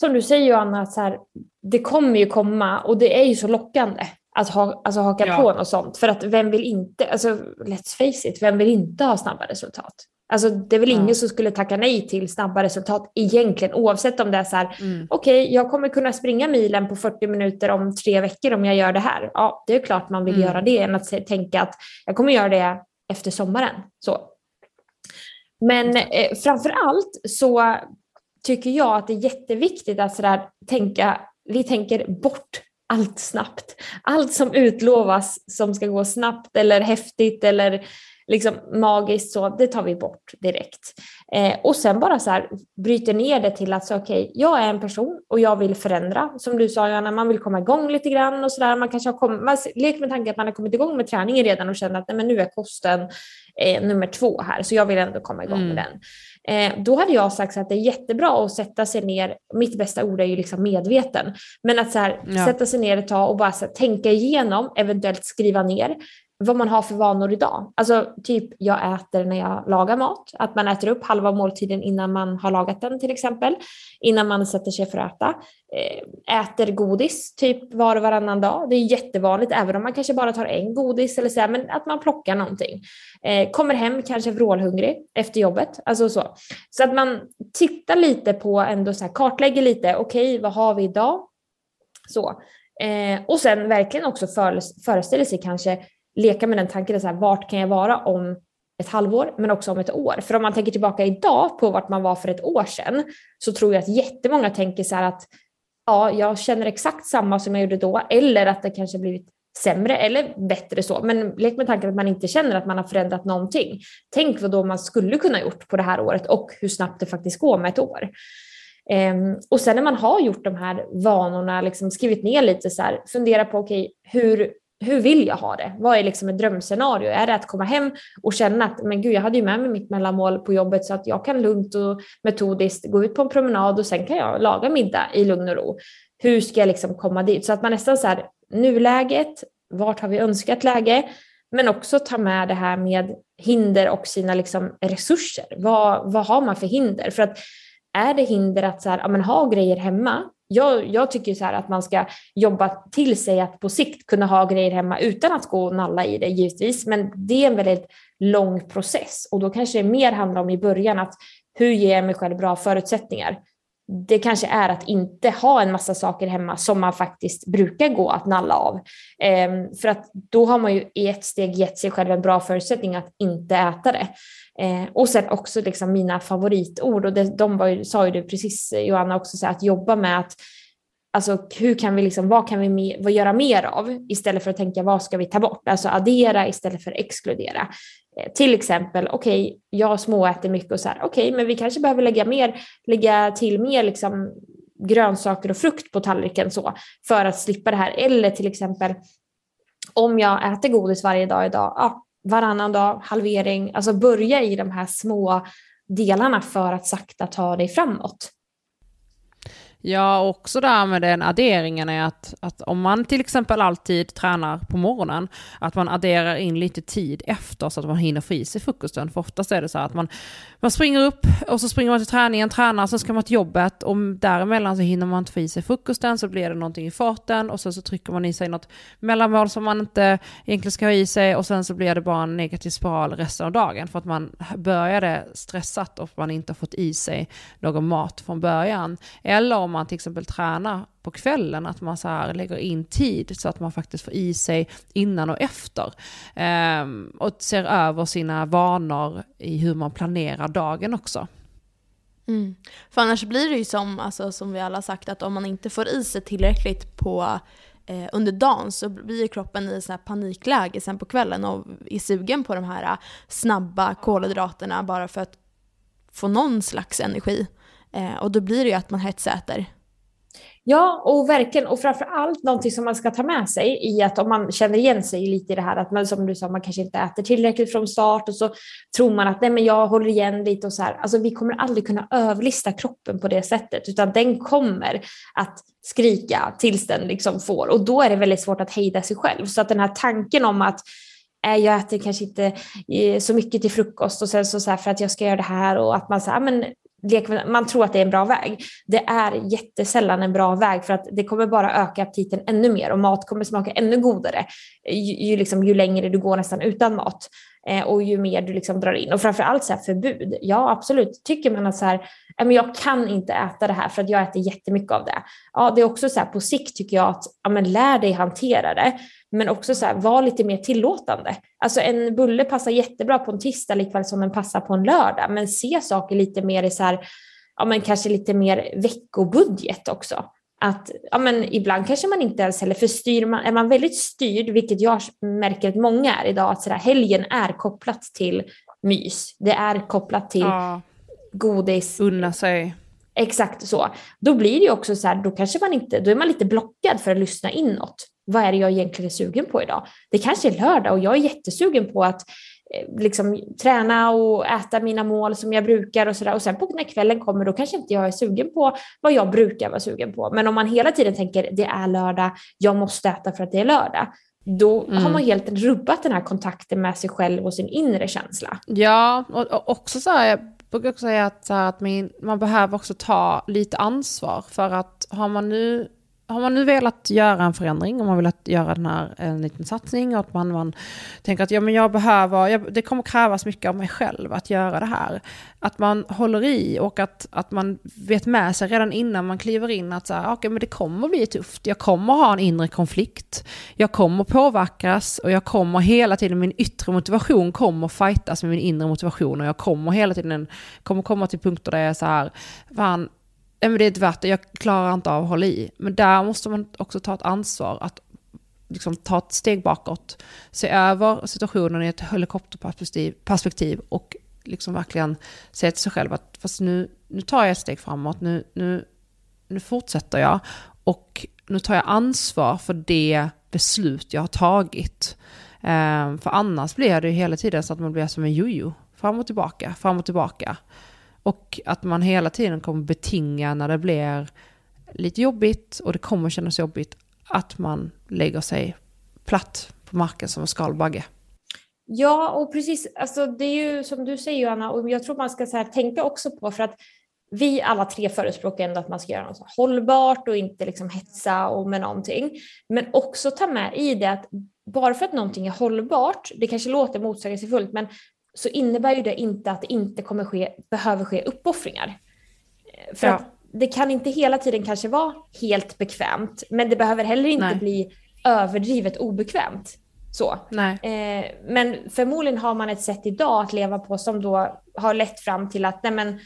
som du säger Johanna, att så här, det kommer ju komma och det är ju så lockande att ha, alltså haka ja. på något sånt. För att vem vill inte, alltså let's face it, vem vill inte ha snabba resultat? Alltså det är väl ja. ingen som skulle tacka nej till snabba resultat egentligen, oavsett om det är så här, mm. okej, okay, jag kommer kunna springa milen på 40 minuter om tre veckor om jag gör det här. Ja, det är klart man vill mm. göra det än att tänka att jag kommer göra det efter sommaren. Så. Men eh, framför allt så tycker jag att det är jätteviktigt att så där, tänka, vi tänker bort allt snabbt. Allt som utlovas som ska gå snabbt eller häftigt eller liksom magiskt så, det tar vi bort direkt. Eh, och sen bara så här bryter ner det till att så okay, jag är en person och jag vill förändra. Som du sa Johanna, man vill komma igång lite grann och sådär. Man kanske har kommit, man leker med tanken att man har kommit igång med träningen redan och känner att nej, men nu är kosten eh, nummer två här, så jag vill ändå komma igång mm. med den. Eh, då hade jag sagt att det är jättebra att sätta sig ner, mitt bästa ord är ju liksom medveten, men att så här, ja. sätta sig ner ett tag och bara här, tänka igenom, eventuellt skriva ner vad man har för vanor idag. Alltså typ jag äter när jag lagar mat, att man äter upp halva måltiden innan man har lagat den till exempel, innan man sätter sig för att äta. Eh, äter godis typ var och varannan dag. Det är jättevanligt även om man kanske bara tar en godis eller så, men att man plockar någonting. Eh, kommer hem kanske vrålhungrig efter jobbet, alltså så. Så att man tittar lite på, ändå så här, kartlägger lite, okej okay, vad har vi idag? Så. Eh, och sen verkligen också föreställer sig kanske leka med den tanken, så här, vart kan jag vara om ett halvår, men också om ett år. För om man tänker tillbaka idag på vart man var för ett år sedan, så tror jag att jättemånga tänker så här att ja, jag känner exakt samma som jag gjorde då, eller att det kanske blivit sämre eller bättre så. Men lek med tanken att man inte känner att man har förändrat någonting. Tänk vad då man skulle kunna gjort på det här året och hur snabbt det faktiskt går med ett år. Um, och sen när man har gjort de här vanorna, liksom skrivit ner lite så här, fundera på okej, okay, hur, hur vill jag ha det? Vad är liksom ett drömscenario? Är det att komma hem och känna att men gud, jag hade ju med mig mitt mellanmål på jobbet så att jag kan lugnt och metodiskt gå ut på en promenad och sen kan jag laga middag i lugn och ro. Hur ska jag liksom komma dit? Så att man nästan så här, nuläget, vart har vi önskat läge? Men också ta med det här med hinder och sina liksom resurser. Vad, vad har man för hinder? För att är det hinder att så här, ja, men ha grejer hemma, jag, jag tycker så här att man ska jobba till sig att på sikt kunna ha grejer hemma utan att gå och nalla i det givetvis. Men det är en väldigt lång process och då kanske det mer handlar om i början att hur ger jag mig själv bra förutsättningar? Det kanske är att inte ha en massa saker hemma som man faktiskt brukar gå att nalla av. Ehm, för att då har man ju i ett steg gett sig själv en bra förutsättning att inte äta det. Eh, och sen också liksom mina favoritord, och det, de var ju, sa ju du precis Johanna också, så att jobba med att Alltså hur kan vi liksom, vad kan vi mer, vad göra mer av istället för att tänka vad ska vi ta bort? Alltså addera istället för exkludera. Eh, till exempel, okej, okay, jag småäter mycket och så här, okej, okay, men vi kanske behöver lägga, mer, lägga till mer liksom grönsaker och frukt på tallriken så för att slippa det här. Eller till exempel om jag äter godis varje dag idag, ja, varannan dag, halvering, alltså börja i de här små delarna för att sakta ta dig framåt. Ja, också där med den adderingen är att, att om man till exempel alltid tränar på morgonen, att man adderar in lite tid efter så att man hinner få i sig frukosten. För oftast är det så här att man, man springer upp och så springer man till träningen, tränar, sen ska man till jobbet och däremellan så hinner man inte få i sig frukosten, så blir det någonting i farten och sen så trycker man i sig något mellanmål som man inte egentligen ska ha i sig och sen så blir det bara en negativ spiral resten av dagen för att man började stressat och man inte har fått i sig någon mat från början. Eller om man till exempel tränar på kvällen, att man så här lägger in tid så att man faktiskt får i sig innan och efter. Ehm, och ser över sina vanor i hur man planerar dagen också. Mm. För annars blir det ju som, alltså, som vi alla sagt, att om man inte får i sig tillräckligt på eh, under dagen så blir kroppen i så här panikläge sen på kvällen och är sugen på de här eh, snabba kolhydraterna bara för att få någon slags energi. Eh, och då blir det ju att man hetsäter. Ja, och verkligen. Och framför allt någonting som man ska ta med sig i att om man känner igen sig lite i det här att man som du sa, man kanske inte äter tillräckligt från start och så tror man att nej, men jag håller igen lite och så här. Alltså vi kommer aldrig kunna överlista kroppen på det sättet, utan den kommer att skrika tills den liksom får och då är det väldigt svårt att hejda sig själv. Så att den här tanken om att äh, jag äter kanske inte eh, så mycket till frukost och sen så, så här, för att jag ska göra det här och att man säger men man tror att det är en bra väg. Det är jättesällan en bra väg för att det kommer bara öka aptiten ännu mer och mat kommer smaka ännu godare ju, ju, liksom, ju längre du går nästan utan mat eh, och ju mer du liksom drar in. Och framförallt så här förbud. Ja, absolut. Tycker man att så här, men jag kan inte äta det här för att jag äter jättemycket av det. Ja, det är också så här på sikt tycker jag att ja, men lär dig hantera det. Men också så här, var lite mer tillåtande. Alltså en bulle passar jättebra på en tisdag likväl som den passar på en lördag. Men se saker lite mer i så här, ja men kanske lite mer veckobudget också. Att ja, men ibland kanske man inte ens heller, för styr man, är man väldigt styrd, vilket jag märker att många är idag, att så där, helgen är kopplat till mys. Det är kopplat till ja godis. Unna sig. Exakt så. Då blir det ju också så här, då kanske man inte, då är man lite blockad för att lyssna inåt vad är det jag egentligen är sugen på idag? Det kanske är lördag och jag är jättesugen på att eh, liksom, träna och äta mina mål som jag brukar och sådär. Och sen på när kvällen kommer då kanske inte jag är sugen på vad jag brukar vara sugen på. Men om man hela tiden tänker det är lördag, jag måste äta för att det är lördag. Då mm. har man helt rubbat den här kontakten med sig själv och sin inre känsla. Ja, och, också så här, brukar också säga att, här, att min, man behöver också ta lite ansvar för att har man nu har man nu velat göra en förändring, om man vill göra den här en liten satsning och att man, man tänker att ja, men jag behöver, jag, det kommer krävas mycket av mig själv att göra det här. Att man håller i och att, att man vet med sig redan innan man kliver in att så här, okay, men det kommer bli tufft, jag kommer ha en inre konflikt, jag kommer påverkas och jag kommer hela tiden, min yttre motivation kommer fightas med min inre motivation och jag kommer hela tiden, kommer komma till punkter där jag är så här, fan, men det är inte värt det, jag klarar inte av att hålla i. Men där måste man också ta ett ansvar att liksom ta ett steg bakåt, se över situationen i ett helikopterperspektiv och liksom verkligen säga till sig själv att fast nu, nu tar jag ett steg framåt, nu, nu, nu fortsätter jag och nu tar jag ansvar för det beslut jag har tagit. Um, för annars blir det ju hela tiden så att man blir som en jojo, fram och tillbaka, fram och tillbaka. Och att man hela tiden kommer betinga när det blir lite jobbigt och det kommer kännas jobbigt att man lägger sig platt på marken som en skalbagge. Ja, och precis. Alltså, det är ju som du säger Anna, och jag tror man ska så här, tänka också på för att vi alla tre förespråkar ändå att man ska göra något hållbart och inte liksom hetsa och med någonting. Men också ta med i det att bara för att någonting är hållbart, det kanske låter motsägelsefullt, men så innebär ju det inte att det inte kommer ske, behöver ske uppoffringar. För ja. att det kan inte hela tiden kanske vara helt bekvämt, men det behöver heller inte Nej. bli överdrivet obekvämt. Så. Eh, men förmodligen har man ett sätt idag att leva på som då har lett fram till att nej men,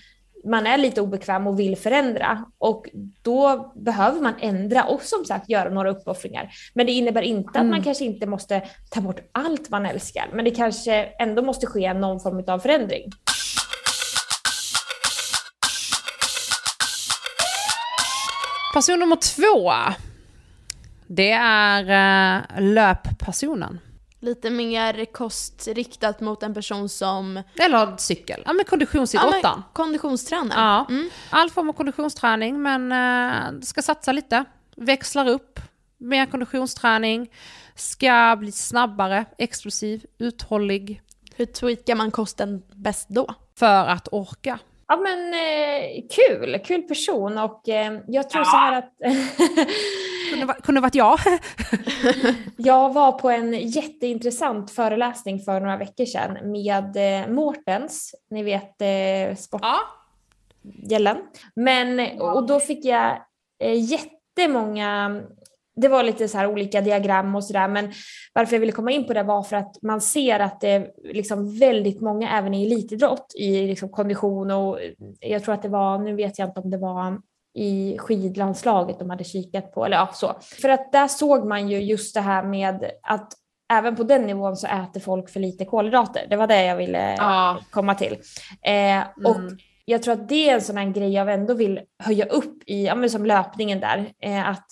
man är lite obekväm och vill förändra och då behöver man ändra och som sagt göra några uppoffringar. Men det innebär inte mm. att man mm. kanske inte måste ta bort allt man älskar, men det kanske ändå måste ske någon form av förändring. Person nummer två. Det är uh, löppersonen. Lite mer kostriktat mot en person som... Eller cykel. Ja men konditionsidrottaren. Ja, konditionstränare. Ja. Mm. All form av konditionsträning men uh, ska satsa lite. Växlar upp. Mer konditionsträning. Ska bli snabbare, explosiv, uthållig. Hur tweakar man kosten bäst då? För att orka. Ja men eh, kul, kul person och eh, jag tror ja. så här att... [laughs] kunde, kunde varit jag. [laughs] [laughs] jag var på en jätteintressant föreläsning för några veckor sedan med eh, Mårtens, ni vet eh, sportgällen. Ja. Men, och då fick jag eh, jättemånga det var lite så här olika diagram och sådär, men varför jag ville komma in på det var för att man ser att det är liksom väldigt många även i elitidrott i liksom kondition och jag tror att det var, nu vet jag inte om det var i skidlandslaget de hade kikat på, eller ja så. För att där såg man ju just det här med att även på den nivån så äter folk för lite kolhydrater. Det var det jag ville ah. komma till. Eh, och mm. jag tror att det är en sån här grej jag ändå vill höja upp i, ja, men som löpningen där, eh, att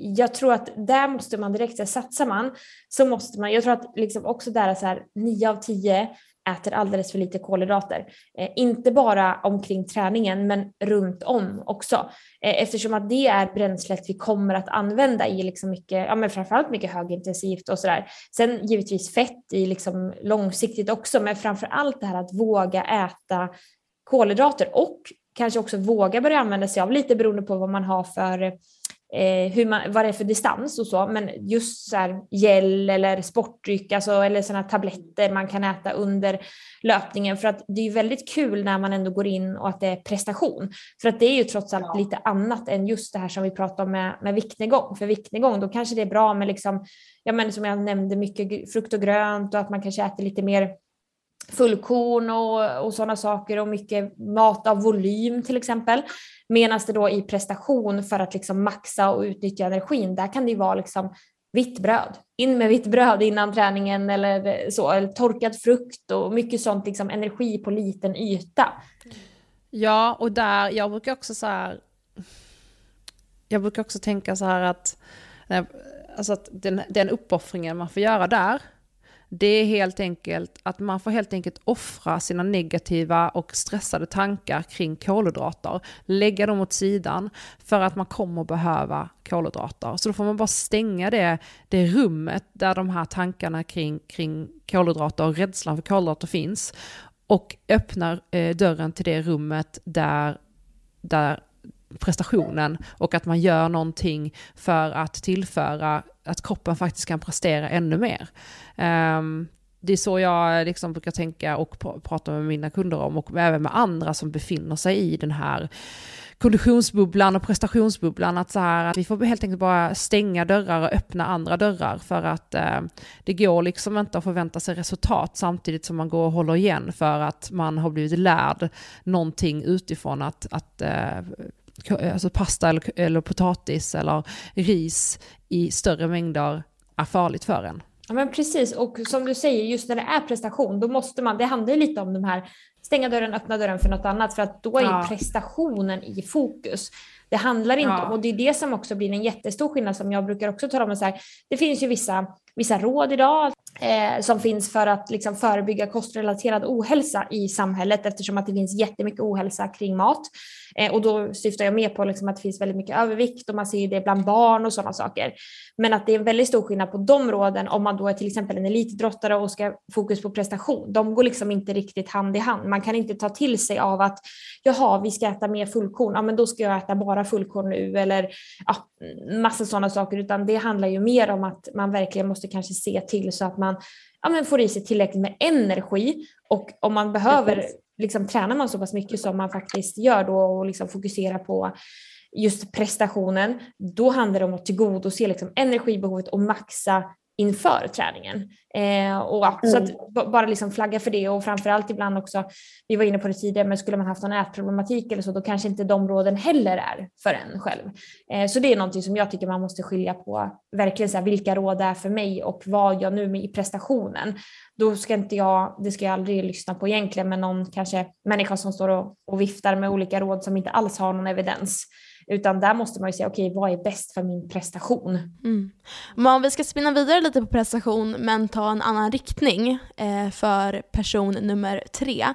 jag tror att där måste man direkt, så satsar man så måste man, jag tror att liksom också där är så här, 9 av 10 äter alldeles för lite kolhydrater. Eh, inte bara omkring träningen men runt om också. Eh, eftersom att det är bränslet vi kommer att använda i liksom mycket, ja men framförallt mycket högintensivt och sådär. Sen givetvis fett i liksom långsiktigt också men framförallt det här att våga äta kolhydrater och kanske också våga börja använda sig av, lite beroende på vad man har för eh, hur man, vad det är för distans och så, men just så här gel eller sportdryck, alltså, eller sådana tabletter man kan äta under löpningen för att det är väldigt kul när man ändå går in och att det är prestation. För att det är ju trots allt lite annat än just det här som vi pratar om med, med viktnedgång. För viktnedgång, då kanske det är bra med liksom, ja men som jag nämnde, mycket frukt och grönt och att man kanske äter lite mer fullkorn och, och sådana saker och mycket mat av volym till exempel. Medan det då i prestation för att liksom maxa och utnyttja energin, där kan det ju vara liksom vitt bröd. In med vitt bröd innan träningen eller så, eller torkad frukt och mycket sånt liksom energi på liten yta. Ja, och där, jag brukar också så här, jag brukar också tänka så här att, eh, alltså att den, den uppoffringen man får göra där, det är helt enkelt att man får helt enkelt offra sina negativa och stressade tankar kring kolhydrater, lägga dem åt sidan för att man kommer behöva kolhydrater. Så då får man bara stänga det, det rummet där de här tankarna kring, kring kolhydrater och rädslan för kolhydrater finns och öppnar eh, dörren till det rummet där, där prestationen och att man gör någonting för att tillföra att kroppen faktiskt kan prestera ännu mer. Um, det är så jag liksom brukar tänka och pr prata med mina kunder om och även med andra som befinner sig i den här konditionsbubblan och prestationsbubblan. Att, så här, att vi får helt enkelt bara stänga dörrar och öppna andra dörrar för att eh, det går liksom inte att förvänta sig resultat samtidigt som man går och håller igen för att man har blivit lärd någonting utifrån att, att eh, alltså pasta eller, eller potatis eller ris i större mängder är farligt för en. Ja men precis och som du säger just när det är prestation då måste man, det handlar ju lite om de här stänga dörren, öppna dörren för något annat för att då är ja. prestationen i fokus. Det handlar inte ja. och det är det som också blir en jättestor skillnad som jag brukar också tala om. Så här, det finns ju vissa, vissa råd idag eh, som finns för att liksom förebygga kostrelaterad ohälsa i samhället eftersom att det finns jättemycket ohälsa kring mat. Eh, och då syftar jag mer på liksom att det finns väldigt mycket övervikt och man ser det bland barn och sådana saker. Men att det är en väldigt stor skillnad på de råden om man då är till exempel en elitidrottare och ska fokus på prestation. De går liksom inte riktigt hand i hand. Man kan inte ta till sig av att jaha, vi ska äta mer fullkorn, ja men då ska jag äta bara fullkorn nu eller ja, massa sådana saker, utan det handlar ju mer om att man verkligen måste kanske se till så att man ja, men får i sig tillräckligt med energi. Och om man behöver liksom, tränar man så pass mycket som man faktiskt gör då och liksom fokuserar på just prestationen, då handlar det om att tillgodose liksom energibehovet och maxa inför träningen. Eh, och ja, mm. Så att bara liksom flagga för det och framförallt ibland också, vi var inne på det tidigare, men skulle man haft någon ätproblematik eller så, då kanske inte de råden heller är för en själv. Eh, så det är någonting som jag tycker man måste skilja på, verkligen så här, vilka råd är för mig och vad jag nu med i prestationen. Då ska inte jag, det ska jag aldrig lyssna på egentligen, men någon kanske människa som står och, och viftar med olika råd som inte alls har någon evidens. Utan där måste man ju säga, okej okay, vad är bäst för min prestation? Mm. Men om vi ska spinna vidare lite på prestation men ta en annan riktning eh, för person nummer tre.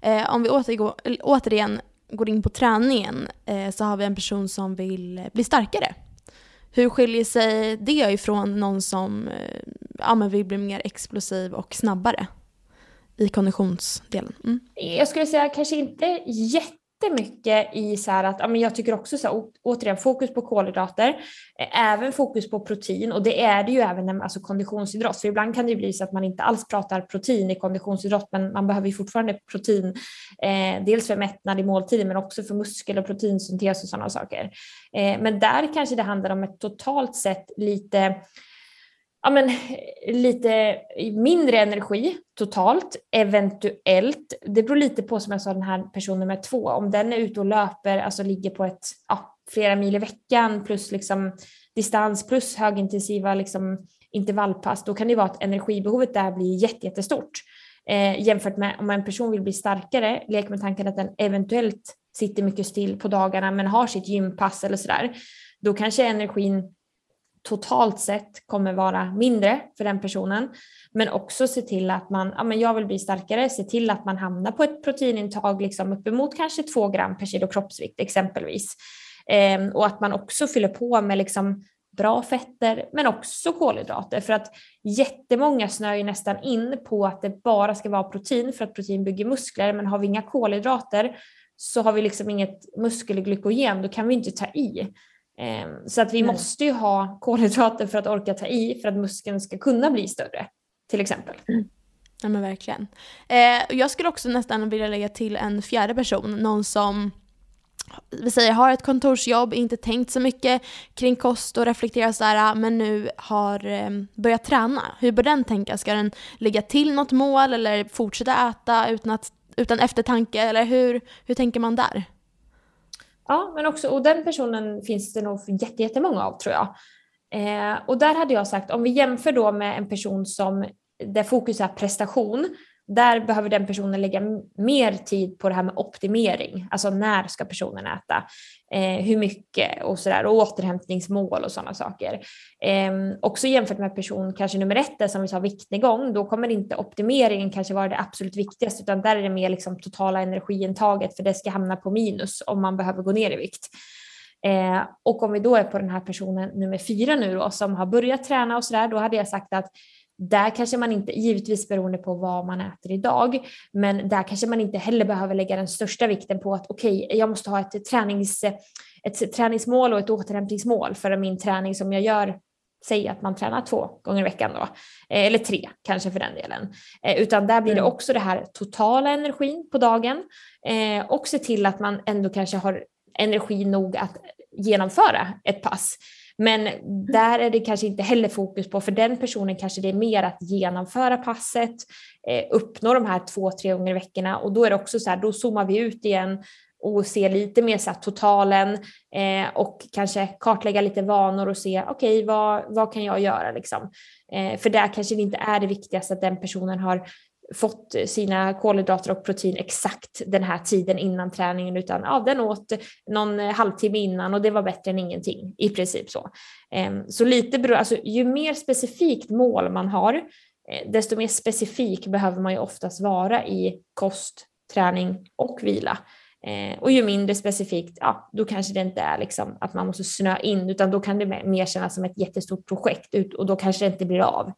Eh, om vi återgår, återigen går in på träningen eh, så har vi en person som vill bli starkare. Hur skiljer sig det ifrån någon som eh, ja, men vill bli mer explosiv och snabbare i konditionsdelen? Mm. Jag skulle säga kanske inte jätte jättemycket i så här att, ja, men jag tycker också så här, återigen fokus på kolhydrater, även fokus på protein och det är det ju även när alltså konditionsidrott. För ibland kan det bli så att man inte alls pratar protein i konditionsidrott men man behöver ju fortfarande protein, eh, dels för mättnad i måltiden men också för muskel och proteinsyntes och sådana saker. Eh, men där kanske det handlar om ett totalt sett lite ja, men, lite mindre energi totalt, eventuellt. Det beror lite på som jag sa den här personen med två, om den är ute och löper, alltså ligger på ett ja, flera mil i veckan plus liksom distans plus högintensiva liksom intervallpass, då kan det vara att energibehovet där blir jättestort. Eh, jämfört med om en person vill bli starkare, lek med tanken att den eventuellt sitter mycket still på dagarna men har sitt gympass eller sådär, då kanske energin totalt sett kommer vara mindre för den personen. Men också se till att man, ja men jag vill bli starkare, se till att man hamnar på ett proteinintag liksom uppemot kanske 2 gram per kilo kroppsvikt exempelvis. Ehm, och att man också fyller på med liksom bra fetter men också kolhydrater för att jättemånga snör ju nästan in på att det bara ska vara protein för att protein bygger muskler men har vi inga kolhydrater så har vi liksom inget muskelglykogen, då kan vi inte ta i. Ehm, så att vi mm. måste ju ha kolhydrater för att orka ta i för att muskeln ska kunna bli större till exempel. Mm. Ja men verkligen. Eh, jag skulle också nästan vilja lägga till en fjärde person, någon som vi säger har ett kontorsjobb, inte tänkt så mycket kring kost och reflekterar så här, men nu har eh, börjat träna. Hur bör den tänka? Ska den lägga till något mål eller fortsätta äta utan, att, utan eftertanke? Eller hur, hur tänker man där? Ja, men också, och den personen finns det nog jättemånga av tror jag. Eh, och där hade jag sagt, om vi jämför då med en person som där fokus är prestation, där behöver den personen lägga mer tid på det här med optimering. Alltså när ska personen äta? Eh, hur mycket och sådär. Och återhämtningsmål och sådana saker. Eh, också jämfört med person kanske nummer ett, där som vi sa viktnedgång, då kommer inte optimeringen kanske vara det absolut viktigaste utan där är det mer liksom totala energiintaget för det ska hamna på minus om man behöver gå ner i vikt. Eh, och om vi då är på den här personen nummer fyra nu då som har börjat träna och sådär, då hade jag sagt att där kanske man inte, givetvis beroende på vad man äter idag, men där kanske man inte heller behöver lägga den största vikten på att okej, okay, jag måste ha ett, tränings, ett träningsmål och ett återhämtningsmål för min träning som jag gör säg att man tränar två gånger i veckan då, eh, eller tre kanske för den delen. Eh, utan där blir det mm. också det här totala energin på dagen eh, och se till att man ändå kanske har energi nog att genomföra ett pass. Men där är det kanske inte heller fokus på, för den personen kanske det är mer att genomföra passet, uppnå de här två, tre gånger i veckorna och då är det också så här, då zoomar vi ut igen och se lite mer så totalen eh, och kanske kartlägga lite vanor och se okej okay, vad, vad kan jag göra liksom. Eh, för där kanske det inte är det viktigaste att den personen har fått sina kolhydrater och protein exakt den här tiden innan träningen utan ja, den åt någon halvtimme innan och det var bättre än ingenting i princip så. Ehm, så lite beror, alltså ju mer specifikt mål man har eh, desto mer specifik behöver man ju oftast vara i kost, träning och vila. Eh, och ju mindre specifikt, ja, då kanske det inte är liksom att man måste snöa in, utan då kan det mer kännas som ett jättestort projekt och då kanske det inte blir av.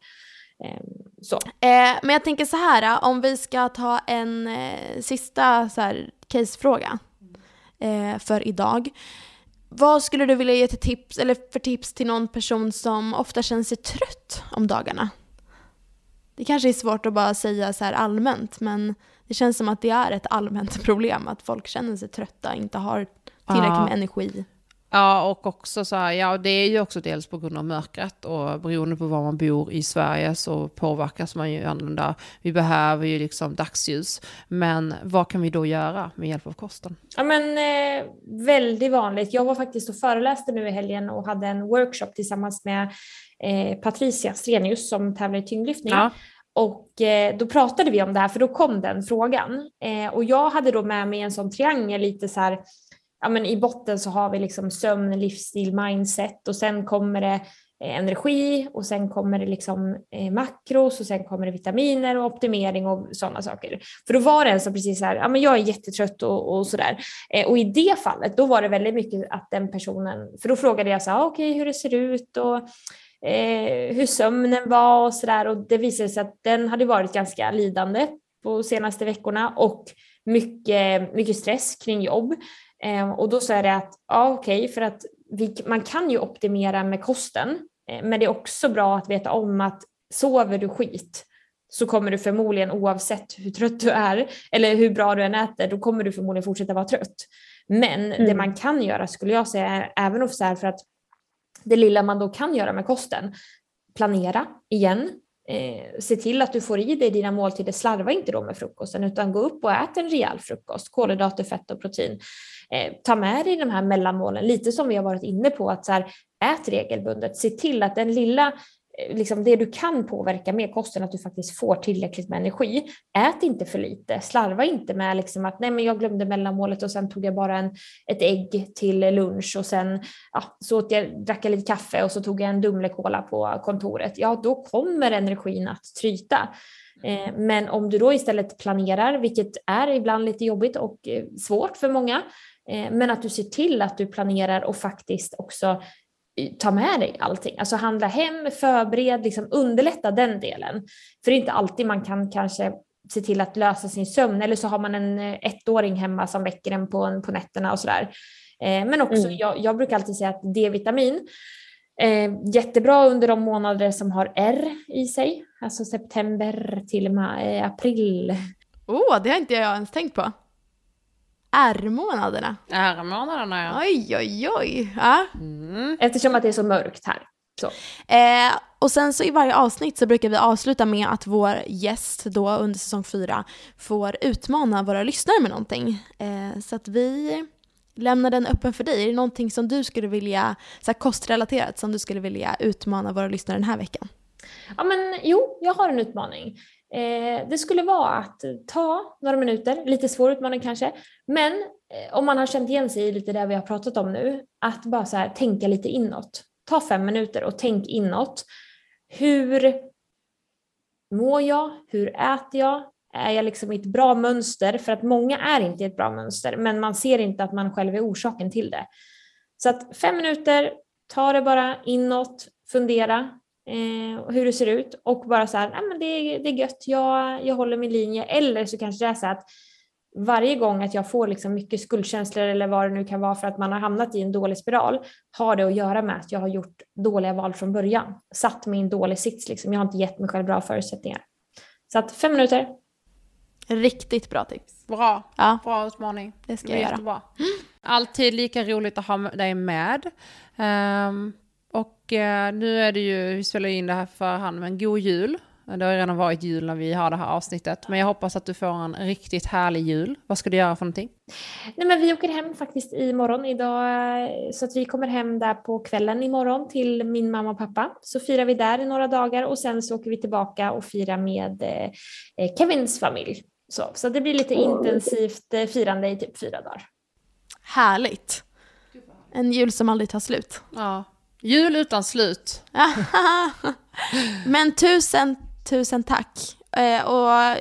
Eh, så. Eh, men jag tänker så här, om vi ska ta en eh, sista så här, casefråga eh, för idag. Vad skulle du vilja ge till tips, eller för tips till någon person som ofta känner sig trött om dagarna? Det kanske är svårt att bara säga så här allmänt, men det känns som att det är ett allmänt [laughs] problem att folk känner sig trötta, inte har tillräckligt med energi. Ja, och också så här, ja det är ju också dels på grund av mörkret och beroende på var man bor i Sverige så påverkas man ju annorlunda. Vi behöver ju liksom dagsljus. Men vad kan vi då göra med hjälp av kosten? Ja men eh, väldigt vanligt. Jag var faktiskt och föreläste nu i helgen och hade en workshop tillsammans med eh, Patricia Strenius som tävlar i tyngdlyftning. Ja. Och eh, då pratade vi om det här, för då kom den frågan. Eh, och jag hade då med mig en sån triangel lite så här, ja men i botten så har vi liksom sömn, livsstil, mindset och sen kommer det eh, energi och sen kommer det liksom eh, makros och sen kommer det vitaminer och optimering och sådana saker. För då var det en som precis så här, ja men jag är jättetrött och, och sådär. Eh, och i det fallet, då var det väldigt mycket att den personen, för då frågade jag så här, ah, okej okay, hur det ser ut och eh, hur sömnen var och sådär och det visade sig att den hade varit ganska lidande på senaste veckorna och mycket, mycket stress kring jobb. Eh, och då sa jag det att ja okej okay, för att vi, man kan ju optimera med kosten eh, men det är också bra att veta om att sover du skit så kommer du förmodligen oavsett hur trött du är eller hur bra du än äter, då kommer du förmodligen fortsätta vara trött. Men mm. det man kan göra skulle jag säga, även om så här för att det lilla man då kan göra med kosten, planera igen, eh, se till att du får i dig dina måltider, slarva inte då med frukosten utan gå upp och ät en rejäl frukost, kolhydrater, fett och protein. Eh, ta med dig de här mellanmålen, lite som vi har varit inne på, att så här, ät regelbundet, se till att den lilla Eh, liksom det du kan påverka med kosten, att du faktiskt får tillräckligt med energi. Ät inte för lite, slarva inte med liksom att nej men jag glömde mellanmålet och sen tog jag bara en, ett ägg till lunch och sen ja, så åt jag, drack jag lite kaffe och så tog jag en Dumlekola på kontoret. Ja, då kommer energin att tryta. Eh, men om du då istället planerar, vilket är ibland lite jobbigt och eh, svårt för många, men att du ser till att du planerar och faktiskt också ta med dig allting. Alltså handla hem, förbered, liksom underlätta den delen. För det är inte alltid man kan kanske se till att lösa sin sömn eller så har man en eh, ettåring hemma som väcker en på, på nätterna och sådär. Eh, men också, mm. jag, jag, brukar alltid säga att D-vitamin, eh, jättebra under de månader som har R i sig, alltså september till maj, april. Oh, det har inte jag ens tänkt på. R-månaderna. R-månaderna ja. Oj, oj, oj. Ja. Mm. Eftersom att det är så mörkt här. Så. Eh, och sen så i varje avsnitt så brukar vi avsluta med att vår gäst då under säsong fyra får utmana våra lyssnare med någonting. Eh, så att vi lämnar den öppen för dig. Är det någonting som du skulle vilja, så här kostrelaterat, som du skulle vilja utmana våra lyssnare den här veckan? Ja men jo, jag har en utmaning. Eh, det skulle vara att ta några minuter, lite svår utmaning kanske, men eh, om man har känt igen sig i lite det vi har pratat om nu, att bara så här, tänka lite inåt. Ta fem minuter och tänk inåt. Hur mår jag? Hur äter jag? Är jag liksom i ett bra mönster? För att många är inte i ett bra mönster, men man ser inte att man själv är orsaken till det. Så att fem minuter, ta det bara inåt, fundera eh, och hur det ser ut och bara så här, nej men det, är- det är gött, jag, jag håller min linje. Eller så kanske det är så att varje gång att jag får liksom mycket skuldkänslor eller vad det nu kan vara för att man har hamnat i en dålig spiral har det att göra med att jag har gjort dåliga val från början. Satt mig i en dålig sits liksom. Jag har inte gett mig själv bra förutsättningar. Så att fem minuter. Riktigt bra tips. Bra, Ja, bra utmaning. det ska jag är göra. jättebra. Alltid lika roligt att ha dig med. Ehm, och eh, nu är det ju, vi spelar in det här för hand, men god jul. Det har ju redan varit jul när vi har det här avsnittet. Men jag hoppas att du får en riktigt härlig jul. Vad ska du göra för någonting? Nej, men vi åker hem faktiskt imorgon idag eh, så att vi kommer hem där på kvällen imorgon till min mamma och pappa. Så firar vi där i några dagar och sen så åker vi tillbaka och firar med eh, eh, Kevins familj. Så, så det blir lite intensivt eh, firande i typ fyra dagar. Härligt. En jul som aldrig tar slut. Ja. Jul utan slut. [laughs] Men tusen, tusen tack. Eh, och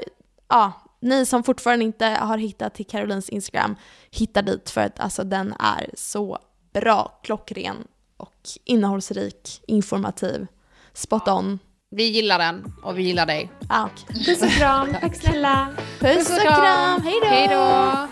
ja, ni som fortfarande inte har hittat till Carolines Instagram, hitta dit för att alltså, den är så bra, klockren och innehållsrik, informativ, spot on. Vi gillar den och vi gillar dig. Ja. Puss och kram, tack snälla! Puss och kram! Hej då!